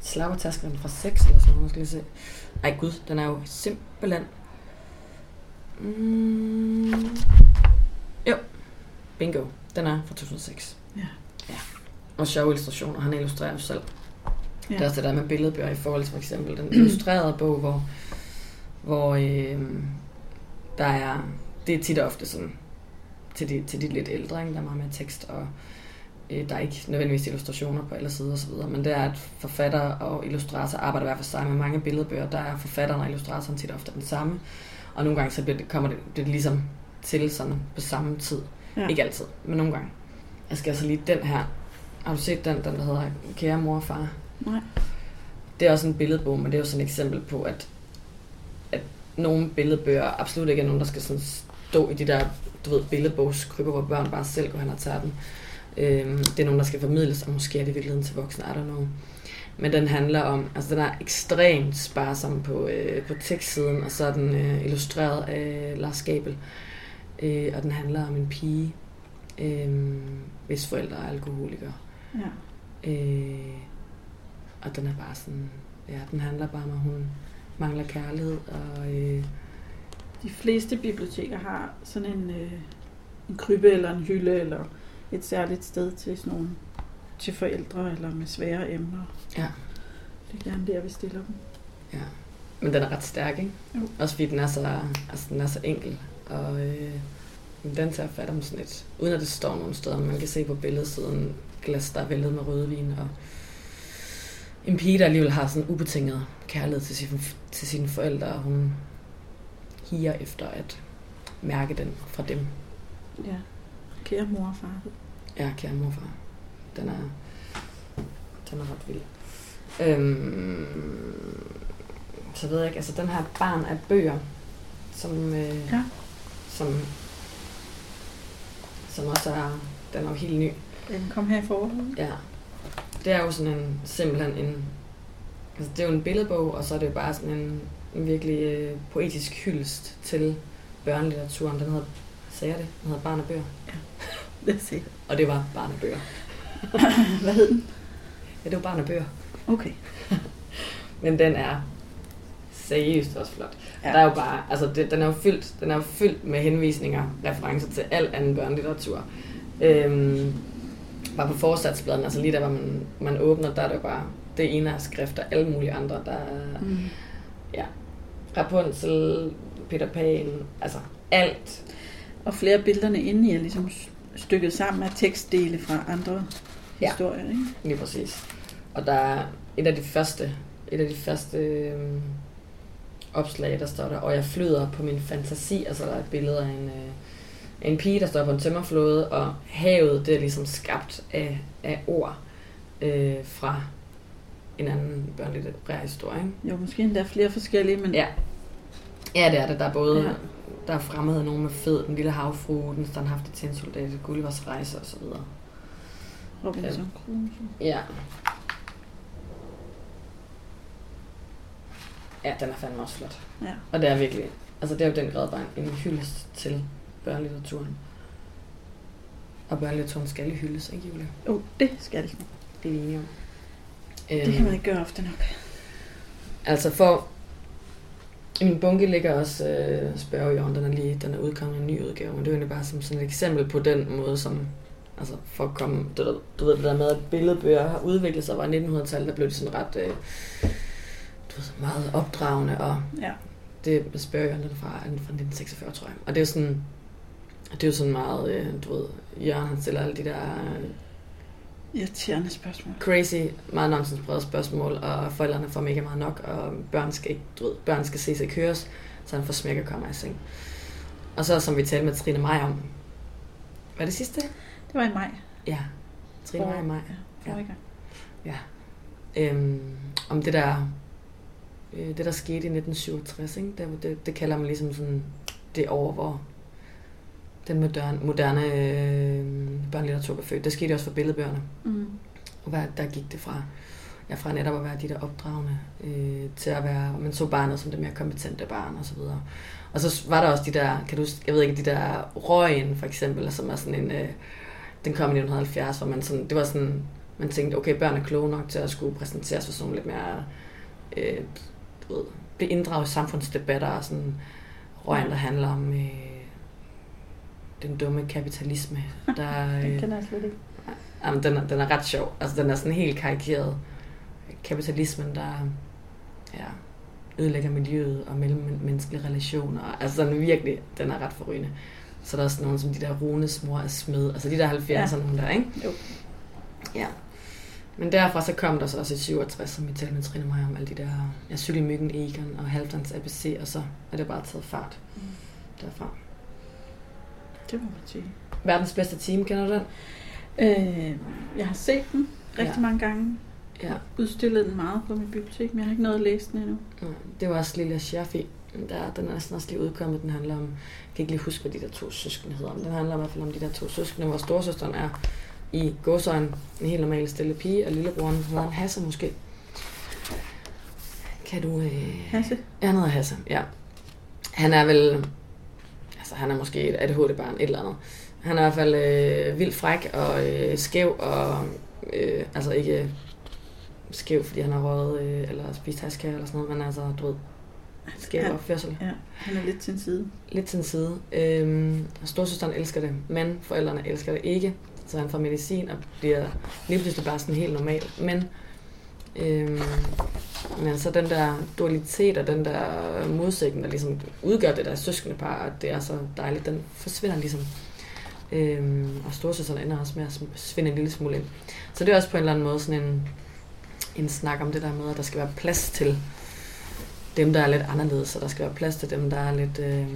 [SPEAKER 2] slavertasker den fra 6 eller sådan noget, skal jeg se. Ej gud, den er jo simpelthen... Mm, jo, bingo. Den er fra 2006.
[SPEAKER 1] Ja.
[SPEAKER 2] ja. Og sjove illustrationer. Han illustrerer jo selv. Ja. Det er også det der med billedbøger i forhold til for eksempel den illustrerede bog, hvor, hvor øh, der er, det er tit og ofte sådan, til de, til de lidt ældre, ikke? der er meget mere tekst, og øh, der er ikke nødvendigvis illustrationer på alle sider osv., men det er, at forfatter og illustrator arbejder hver for sig med mange billedbøger, der er forfatteren og illustratoren tit og ofte den samme, og nogle gange så bliver det, kommer det, det ligesom til sådan på samme tid.
[SPEAKER 1] Ja.
[SPEAKER 2] Ikke altid, men nogle gange. Jeg skal altså lige den her. Har du set den, den der hedder Kære mor og far?
[SPEAKER 1] Nej.
[SPEAKER 2] Det er også en billedbog, men det er jo sådan et eksempel på, at, at nogle billedbøger absolut ikke er nogen, der skal sådan stå i de der, du ved, billedbogskrypper, hvor børn bare selv går hen og tager dem. Øhm, det er nogen, der skal formidles, og måske er det i virkeligheden til voksne, I don't know. Men den handler om, altså den er ekstremt sparsom på, øh, på tekstsiden, og så er den øh, illustreret af Lars Gabel. Øh, og den handler om en pige, øh, hvis forældre er alkoholikere.
[SPEAKER 1] Ja.
[SPEAKER 2] Øh, og den er bare sådan, ja, den handler bare om, at hun mangler kærlighed, og øh,
[SPEAKER 1] De fleste biblioteker har sådan en, øh, en krybe eller en hylde eller et særligt sted til sådan nogle til forældre eller med svære emner.
[SPEAKER 2] Ja.
[SPEAKER 1] Det er gerne der, vi stiller dem.
[SPEAKER 2] ja. Men den er ret stærk, ikke?
[SPEAKER 1] Jo.
[SPEAKER 2] Også fordi den er så, altså, den er så enkel, og øh, den tager fat om sådan et, uden at det står nogen steder, man kan se på billedsiden, glas, der er væltet med rødvin, og en pige, der alligevel har sådan ubetinget kærlighed til, sin, til sine forældre, og hun higer efter at mærke den fra dem.
[SPEAKER 1] Ja. Kære mor og far.
[SPEAKER 2] Ja, kære morfar. Den er, den er ret vild. Øhm, så ved jeg ikke, altså den her barn af bøger, som, øh,
[SPEAKER 1] Ja.
[SPEAKER 2] som, som også er, den er jo helt ny.
[SPEAKER 1] Den kom her i foråret.
[SPEAKER 2] Ja. Det er jo sådan en, simpelthen en, altså det er jo en billedbog, og så er det jo bare sådan en, en virkelig øh, poetisk hyldest til børnelitteraturen. Den hedder, sagde jeg det? Den hedder Barn af bøger.
[SPEAKER 1] Lad os se.
[SPEAKER 2] Og det var Barn af bøger.
[SPEAKER 1] Hvad hed den?
[SPEAKER 2] Ja, det var Barn af bøger.
[SPEAKER 1] Okay.
[SPEAKER 2] Men den er seriøst også flot.
[SPEAKER 1] Ja.
[SPEAKER 2] Ja. Der er jo bare, altså det, den er jo fyldt, den er jo fyldt med henvisninger, referencer til al anden børnelitteratur. Øhm, bare på forsatsbladen, altså lige der, hvor man, man åbner, der er det jo bare det ene af skrifter, alle mulige andre, der er
[SPEAKER 1] Mm.
[SPEAKER 2] Rapunzel, Peter Pan, altså alt.
[SPEAKER 1] Og flere af billederne inde i er ligesom stykket sammen af tekstdele fra andre
[SPEAKER 2] Ja.
[SPEAKER 1] historier. Ikke?
[SPEAKER 2] Lige præcis. Og der er et af de første, et af de første øhm, opslag, der står der, og jeg flyder på min fantasi, altså der er et billede af en, øh, en pige, der står på en tømmerflåde, og havet, det er ligesom skabt af, af ord øh, fra en anden børnelitterær historie.
[SPEAKER 1] Jo, måske endda flere forskellige, men
[SPEAKER 2] Ja. Ja, det er det. Der er både,
[SPEAKER 1] Ja.
[SPEAKER 2] der er fremmed nogen med fed, den lille havfru, den standhafte tændsoldat, Gullivers rejse og så videre.
[SPEAKER 1] Robinson Crusoe.
[SPEAKER 2] Ja. Ja, den er fandme også flot.
[SPEAKER 1] Ja.
[SPEAKER 2] Og det er virkelig, altså det er jo den grad bare en hyldest til børnelitteraturen. Og børnelitteraturen skal hyldes, ikke Julie?
[SPEAKER 1] Jo, det skal den.
[SPEAKER 2] Det er enige om.
[SPEAKER 1] Det kan man ikke gøre ofte nok.
[SPEAKER 2] Altså for... I min bunke ligger også øh, spørgejorden, den er lige, den er udkommet en ny udgave, men det er jo egentlig bare som sådan et eksempel på den måde, som, altså for at komme, du, ved- du ved det der med, at billedbøger har udviklet sig, var i 1900-tallet, der blev de sådan ret, øh, du ved, meget opdragende, og
[SPEAKER 1] Ja.
[SPEAKER 2] det spørgejorden, den er fra, fra 1946, tror jeg. Og det er jo sådan, det er jo sådan meget, øh, du ved, Jørgen han stiller alle de der
[SPEAKER 1] Irriterende spørgsmål.
[SPEAKER 2] Crazy, meget nonsensbrede spørgsmål, og forældrene får mega meget nok, og børn skal ikke, du ved, børn skal ses og køres, så han får smæk og kommer i seng. Og så, som vi talte med Trine Maj om, hvad er det sidste?
[SPEAKER 1] Det var i maj.
[SPEAKER 2] Ja, Trine Maj i maj.
[SPEAKER 1] Ja, gang.
[SPEAKER 2] Ja. Øhm, om det der, øh, det der skete i 1967, ikke? Det, det, det kalder man ligesom sådan det år, hvor den moderne, moderne øh, børnelitteratur var født. Det skete også for billedbøgerne.
[SPEAKER 1] Mm.
[SPEAKER 2] Og hvad, der gik det fra, ja, fra netop at være de der opdragende, øh, til at være, man så barnet som det mere kompetente barn og så videre. Og så var der også de der, kan du, jeg ved ikke, de der røgen for eksempel, som er sådan en, øh, den kom i 1970, hvor man sådan, det var sådan, man tænkte, okay, børn er kloge nok til at skulle præsenteres for sådan lidt mere, øh, du ved, blive inddraget i samfundsdebatter og sådan, røgen, der handler om øh, den dumme kapitalisme, der...
[SPEAKER 1] Den
[SPEAKER 2] Øh,
[SPEAKER 1] kender jeg slet ikke.
[SPEAKER 2] Jamen, den, er, den er ret sjov. Altså, den er sådan helt karikeret. Kapitalismen, der ja, ødelægger miljøet og mellemmenneskelige relationer. Altså, den er virkelig, den er ret forrygende. Så der er sådan nogle som de der Runes mor er smed. Altså de der 70'erne ja. der, ikke?
[SPEAKER 1] Jo.
[SPEAKER 2] Ja. Men derfra så kom der så også i 67, som vi talte med Trine Meyer om, alle de der ja, cykelmyggen Egon og Halvdans ABC, og så er det bare taget fart
[SPEAKER 1] Mm.
[SPEAKER 2] derfra.
[SPEAKER 1] Det må man sige.
[SPEAKER 2] Verdens bedste team, kender du den?
[SPEAKER 1] Øh, jeg har set den rigtig
[SPEAKER 2] Ja.
[SPEAKER 1] mange gange.
[SPEAKER 2] Ja.
[SPEAKER 1] Udstillet den meget på mit bibliotek, men jeg har ikke nået at læse den endnu.
[SPEAKER 2] Det var også Lilla Scherfi. Der, den er næsten også lige udkommet. Den handler om, jeg kan ikke lige huske, hvad de der to søskende hedder, men den handler i hvert fald om de der to søskende, hvor storsøsteren er i godsøjen en helt normal stille pige, og lillebroren hedder en Hasse måske. Kan du... Øh...
[SPEAKER 1] Hasse?
[SPEAKER 2] Ja, han hedder Hasse, ja. Han er vel... Altså, han er måske et ADHD-barn, et eller andet. Han er i hvert fald øh, vildt fræk og øh, skæv, og øh, altså ikke skæv, fordi han har røget øh, eller spist haskær eller sådan noget, men altså, du ved, skæv
[SPEAKER 1] Han-
[SPEAKER 2] opførsel.
[SPEAKER 1] Ja, han er lidt til en side.
[SPEAKER 2] Lidt til en side. Øhm, storsøsteren elsker det, men forældrene elsker det ikke. Så han får medicin og bliver lige pludselig bare sådan helt normal. Men, øhm, men så den der dualitet og den der modsætning, der ligesom udgør det der søskende par, at det er så dejligt, den forsvinder ligesom. Øhm, og storsøsteren ender også med at svinde en lille smule ind. Så det er også på en eller anden måde sådan en, en snak om det der med, at der skal være plads til dem, der er lidt anderledes, så der skal være plads til dem, der er lidt, øh,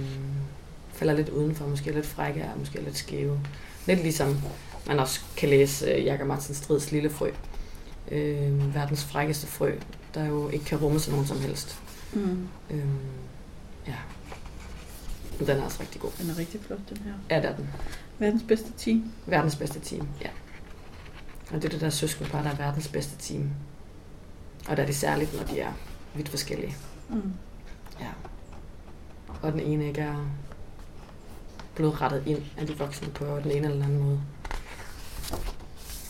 [SPEAKER 2] falder lidt udenfor, måske lidt frække og måske lidt skæve. Lidt ligesom man også kan læse øh, Jakob Martin Strids Lille Frø. Øh, verdens frækkeste frø, der jo ikke kan rumme sig nogen som helst.
[SPEAKER 1] Mm.
[SPEAKER 2] Øh, ja. Men Den er også rigtig god.
[SPEAKER 1] Den er rigtig flot, den her.
[SPEAKER 2] Ja, det er den.
[SPEAKER 1] Verdens bedste team.
[SPEAKER 2] Verdens bedste team, ja. Og det er det der søskenpar, der er verdens bedste team. Og der er de særligt, når de er vidt forskellige.
[SPEAKER 1] Mm.
[SPEAKER 2] Ja. Og den ene ikke er blevet rettet ind af de voksne på den ene eller den anden måde.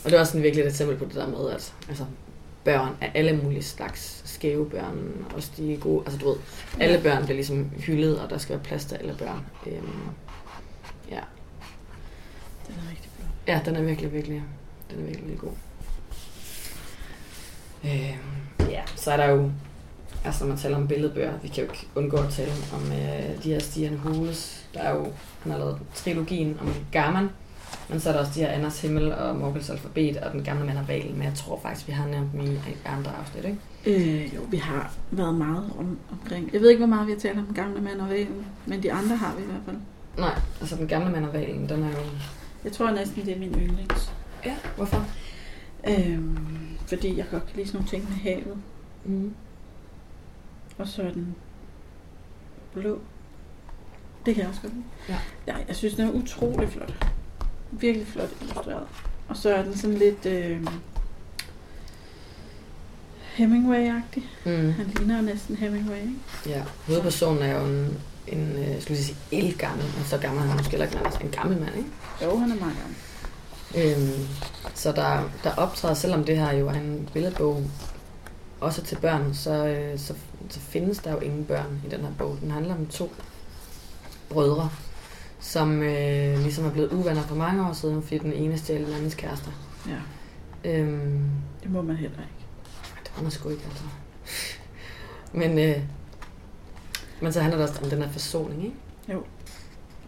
[SPEAKER 2] Og det er også sådan virkelig et eksempel på det der med, at altså, børn er alle mulige slags skæve børn, også de gode, altså du ved, alle børn bliver ligesom hyldet, og der skal være plads til alle børn. Øhm, ja.
[SPEAKER 1] Den er rigtig flot.
[SPEAKER 2] ja, den er virkelig, virkelig, den er virkelig, virkelig god. Øhm, ja, så er der jo, altså når man taler om billedbøger, vi kan jo ikke undgå at tale om øh, de her Stian Hules. Der er jo, han har lavet trilogien om Garman, men så er der også de her Anders Himmel og Morgels Alfabet og Den Gamle Mand og Valen, men jeg tror faktisk, vi har nævnt dem i andre afsnit, ikke?
[SPEAKER 1] Øh, jo, vi har været meget om, omkring. Jeg ved ikke, hvor meget vi har talt om den gamle mand og vægen, men de andre har vi i hvert fald.
[SPEAKER 2] Nej, altså Den Gamle Mand og Valen, den er jo...
[SPEAKER 1] Jeg tror næsten, det er min yndlings.
[SPEAKER 2] Ja, hvorfor?
[SPEAKER 1] Øhm, fordi jeg godt kan lide sådan nogle ting med havet.
[SPEAKER 2] Mm.
[SPEAKER 1] Og så er den blå. Det kan jeg også godt lide.
[SPEAKER 2] Ja.
[SPEAKER 1] ja. jeg synes, den er utrolig flot. Virkelig flot illustreret. Og så er den sådan lidt øh, Hemingway-agtig.
[SPEAKER 2] Mm.
[SPEAKER 1] Han ligner næsten Hemingway, ikke?
[SPEAKER 2] Ja, hovedpersonen er jo en, en øh, skulle jeg sige, elgammel, men så gammel han måske heller ikke, altså en gammel mand, ikke?
[SPEAKER 1] Jo, han er meget gammel.
[SPEAKER 2] Øhm, så der, der optræder, selvom det her jo er en billedbog, også til børn, så, øh, så, så findes der jo ingen børn i den her bog. Den handler om to brødre, som øh, ligesom er blevet uvenner for mange år siden, fordi den ene stjal den andens kærester.
[SPEAKER 1] Ja,
[SPEAKER 2] Øhm,
[SPEAKER 1] det må man heller ikke.
[SPEAKER 2] det var man sgu ikke, altså. men, øh, men så handler det også om den her forsoning, ikke?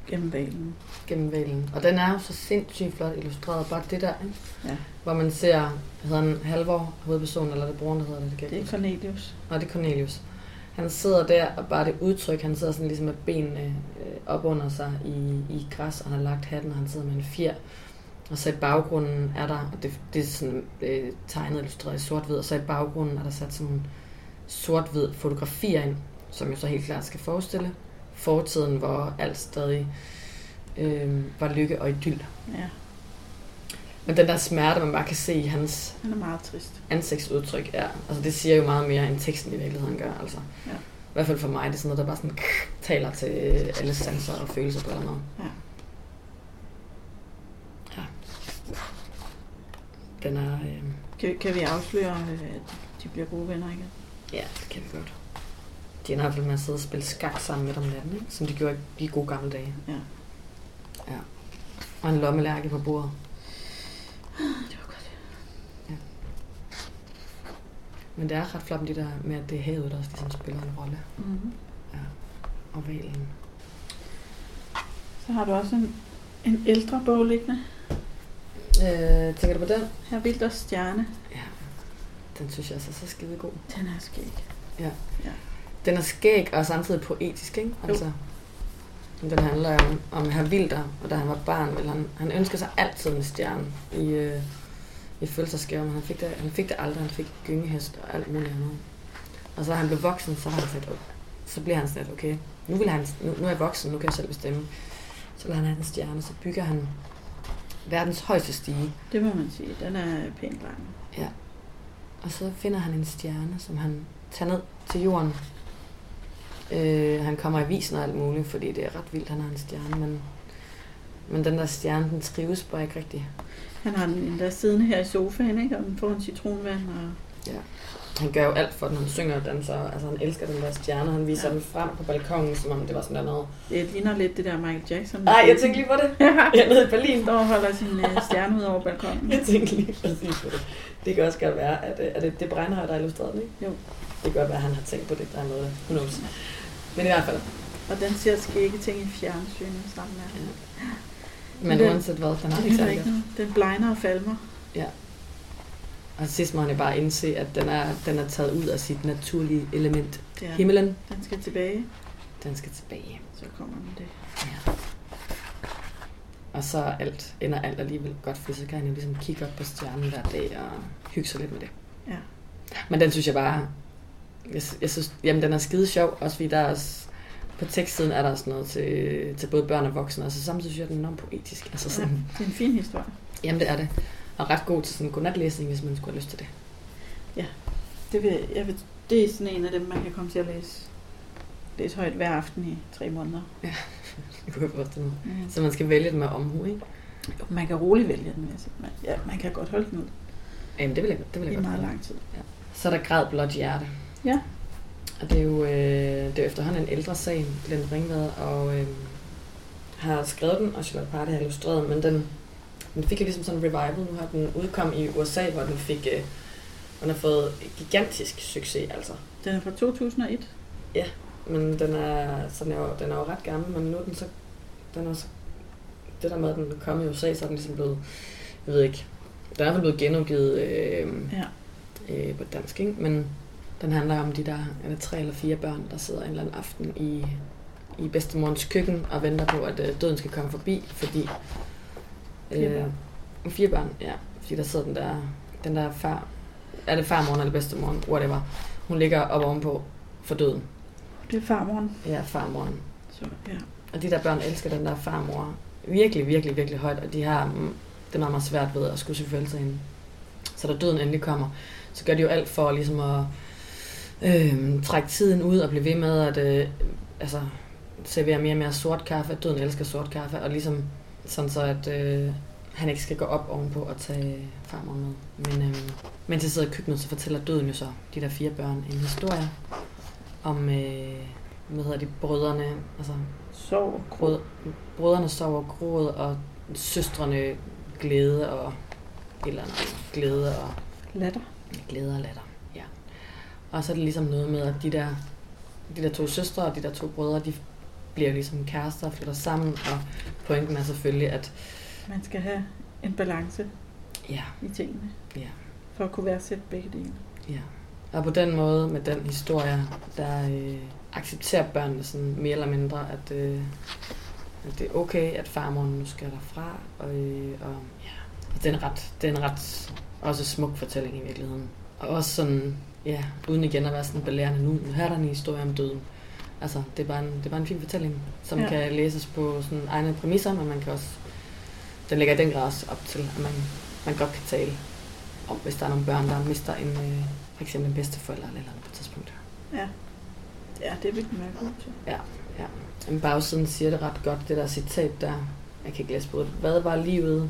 [SPEAKER 1] Gennem valen.
[SPEAKER 2] gennem valen. Og den er jo så sindssygt flot illustreret. Bare det der, ikke?
[SPEAKER 1] Ja.
[SPEAKER 2] hvor man ser, hedder han Halvor, hovedpersonen, eller er det broren, der hedder det? Det,
[SPEAKER 1] Det er. Cornelius.
[SPEAKER 2] Nå, det er Cornelius. Han sidder der, og bare det udtryk, han sidder sådan ligesom med benene øh, op under sig i, i græs, og han har lagt hatten, og han sidder med en fjer. Og så i baggrunden er der, og det, det er sådan øh, tegnet illustreret i sort-hvid, og så i baggrunden er der sat sådan nogle sort-hvid fotografier ind, som jo så helt klart skal forestille fortiden, hvor alt stadig øh, var lykke og idyll.
[SPEAKER 1] Ja,
[SPEAKER 2] men den der smerte, man bare kan se i hans
[SPEAKER 1] han er meget trist.
[SPEAKER 2] ansigtsudtryk er, altså det siger jo meget mere, end teksten i virkeligheden gør, altså.
[SPEAKER 1] Ja.
[SPEAKER 2] I hvert fald for mig, det er sådan noget, der bare sådan taler til alle sanser og følelser på en eller anden måde.
[SPEAKER 1] Ja.
[SPEAKER 2] Ja. Den er, øh,
[SPEAKER 1] Kan, kan vi afsløre, øh, at de bliver gode venner igen?
[SPEAKER 2] ja, det kan vi godt. De ender i hvert fald med at sidde og spille skak sammen midt om natten, ikke? som de gjorde i de gode gamle dage.
[SPEAKER 1] Ja.
[SPEAKER 2] Ja. Og en lommelærke på bordet.
[SPEAKER 1] Det var godt.
[SPEAKER 2] Men det er ret flot med, de der, med at det er havet, der også ligesom spiller en rolle.
[SPEAKER 1] Mm-hmm.
[SPEAKER 2] Og valen.
[SPEAKER 1] Så har du også en, en ældre bog liggende.
[SPEAKER 2] Øh, tænker du på den?
[SPEAKER 1] Her Vilders Stjerne.
[SPEAKER 2] Ja. Den synes jeg altså er så skide god.
[SPEAKER 1] Den er skæg.
[SPEAKER 2] Den er skæg og samtidig poetisk, ikke?
[SPEAKER 1] Jo.
[SPEAKER 2] Altså, den handler om, om herr Wilder, og da han var barn, ville han, han ønskede sig altid en stjerne i, øh, i fødselsdagsgave, men han fik, det, han fik det aldrig. Han fik gyngehest og alt muligt andet. Og så da han blev voksen, så han sagt, okay, så bliver han sådan lidt, okay, nu, vil han, nu, nu er jeg voksen, nu kan jeg selv bestemme. Så vil han have en stjerne, så bygger han verdens højeste stige,
[SPEAKER 1] Det må man sige. Den er pænt lang.
[SPEAKER 2] Og så finder han en stjerne, som han tager ned til jorden. Øh, han kommer i avisen og alt muligt, fordi det er ret vildt, han har en stjerne. Men, men den der stjerne, den trives bare ikke rigtigt.
[SPEAKER 1] Han har den endda siddende her i sofaen, ikke? Og den får en citronvand. Og...
[SPEAKER 2] Han gør jo alt for den, han synger og danser. Altså han elsker den der stjerne, han viser
[SPEAKER 1] Ja.
[SPEAKER 2] ja. den frem på balkongen, som om det var sådan der noget.
[SPEAKER 1] Det ligner lidt det der Michael Jackson.
[SPEAKER 2] Nej, jeg tænkte lige på det.
[SPEAKER 1] Ja,
[SPEAKER 2] Jeg er nede i Berlin.
[SPEAKER 1] står og holder sin øh, stjerne ud over balkonen.
[SPEAKER 2] Jeg tænkte lige præcis på det. Det kan også godt være, at, øh, at det, det er Breinhøj, der har illustreret den, ikke?
[SPEAKER 1] Jo.
[SPEAKER 2] Det kan godt være, at han har tænkt på det. Der er noget, who knows. Men i hvert fald.
[SPEAKER 1] Og den ser skægge ting i fjernsynet sammen med.
[SPEAKER 2] Ja. Men
[SPEAKER 1] Men den-
[SPEAKER 2] uanset hvad, den er
[SPEAKER 1] Det
[SPEAKER 2] ikke særlig.
[SPEAKER 1] Den blegner og falmer.
[SPEAKER 2] Og til sidst må han jo bare indse, at den er, den er taget ud af sit naturlige element.
[SPEAKER 1] Ja,
[SPEAKER 2] Ja. Himmelen,
[SPEAKER 1] den skal tilbage.
[SPEAKER 2] den skal tilbage.
[SPEAKER 1] Så kommer den det.
[SPEAKER 2] Ja. Og så alt, ender alt alligevel godt, for så kan han jo ligesom kigge op på stjernen hver dag og hygge sig lidt med det.
[SPEAKER 1] Ja.
[SPEAKER 2] Men den synes jeg bare, jeg, jeg synes, jamen den er skide sjov, også fordi der er også, på tekstsiden er der sådan noget til, til både børn og voksne, og så samtidig synes jeg, den er enormt poetisk. Altså
[SPEAKER 1] Ja,
[SPEAKER 2] sådan,
[SPEAKER 1] det er en fin historie.
[SPEAKER 2] Jamen det er det. Og ret god til sådan en godnatlæsning, hvis man skulle have lyst til det.
[SPEAKER 1] Det, vil, jeg vil, det er sådan en af dem, man kan komme til at læse, læse højt hver aften i tre måneder.
[SPEAKER 2] Det kunne jeg forestille mig.
[SPEAKER 1] Mm.
[SPEAKER 2] Så man skal vælge den med omhu, ikke?
[SPEAKER 1] Man kan roligt vælge den. Altså. Man, ja, man kan godt holde den ud
[SPEAKER 2] Jamen det vil jeg, det vil jeg
[SPEAKER 1] i
[SPEAKER 2] godt
[SPEAKER 1] meget
[SPEAKER 2] gøre.
[SPEAKER 1] lang tid.
[SPEAKER 2] Så er der græd blot hjerte.
[SPEAKER 1] Ja.
[SPEAKER 2] Og det er jo, øh, det er jo efterhånden en ældre sag, Glenn Ringvad, og øh, har skrevet den, og Charlotte Party har illustreret, men den, den fik jo ligesom sådan en revival. Nu har den udkom i USA, hvor den fik, øh, den har fået gigantisk succes, altså.
[SPEAKER 1] Den er fra 2001.
[SPEAKER 2] Men den er, så den er, jo, den er jo ret gammel, men nu er den så, den er så, det der med, at den kom i USA, så er den ligesom blevet, jeg ved ikke, den er i hvert fald blevet genudgivet øh,
[SPEAKER 1] Ja.
[SPEAKER 2] øh, på dansk, ikke? men den handler om de der er det tre eller fire børn, der sidder en eller anden aften i, i bedstemorens køkken og venter på, at øh, døden skal komme forbi, fordi...
[SPEAKER 1] Fire børn.
[SPEAKER 2] Øh, fire børn, ja. Fordi der sidder den der, den der far... Er det farmoren eller bedstemoren? Whatever. Hun ligger op ovenpå for døden.
[SPEAKER 1] Det er farmoren.
[SPEAKER 2] Ja, farmoren.
[SPEAKER 1] Så, ja.
[SPEAKER 2] Og de der børn elsker den der farmor virkelig, virkelig, virkelig højt, og de har mm, det er meget, meget svært ved at skulle se følelser hende. Så da døden endelig kommer, så gør de jo alt for ligesom at øh, trække tiden ud og blive ved med at øh, altså, servere mere og mere sort kaffe. Døden elsker sort kaffe, og ligesom sådan så, at øh, han ikke skal gå op ovenpå og tage farmor med. Men øh, mens jeg sidder i køkkenet, så fortæller døden jo så de der fire børn en historie om, øh, hvad hedder de, brødrene, altså
[SPEAKER 1] Sov og
[SPEAKER 2] Brød, brødrene sover gråd, og søstrene glæde og et eller andet glæde og
[SPEAKER 1] Latter.
[SPEAKER 2] glæde og latter. Og så er det ligesom noget med, at de der, de der to søstre og de der to brødre, de bliver ligesom kærester og flytter sammen, og pointen er selvfølgelig, at
[SPEAKER 1] Man skal have en balance
[SPEAKER 2] ja,
[SPEAKER 1] i tingene,
[SPEAKER 2] ja,
[SPEAKER 1] for at kunne værdsætte begge dele.
[SPEAKER 2] ja. Og på den måde, med den historie, der øh, accepterer børnene sådan mere eller mindre, at, øh, at det er okay, at farmoren nu skal derfra, og, øh, og ja, og det er en ret, det er en ret også smuk fortælling i virkeligheden. Og også sådan, ja, uden igen at være sådan belærende nu, her er der en historie om døden. Altså, det er bare en, det er bare en fin fortælling, som
[SPEAKER 1] Ja.
[SPEAKER 2] ja. kan læses på sådan egne præmisser, men man kan også, den lægger i den grad også op til, at man, man godt kan tale om, hvis der er nogle børn, der mister en, øh, for eksempel en bedsteforælder eller noget på et tidspunkt.
[SPEAKER 1] Ja. Ja, det vil den være god til.
[SPEAKER 2] Men bagsiden siger det ret godt, det der citat der. Jeg kan ikke læse på det. Hvad var livet?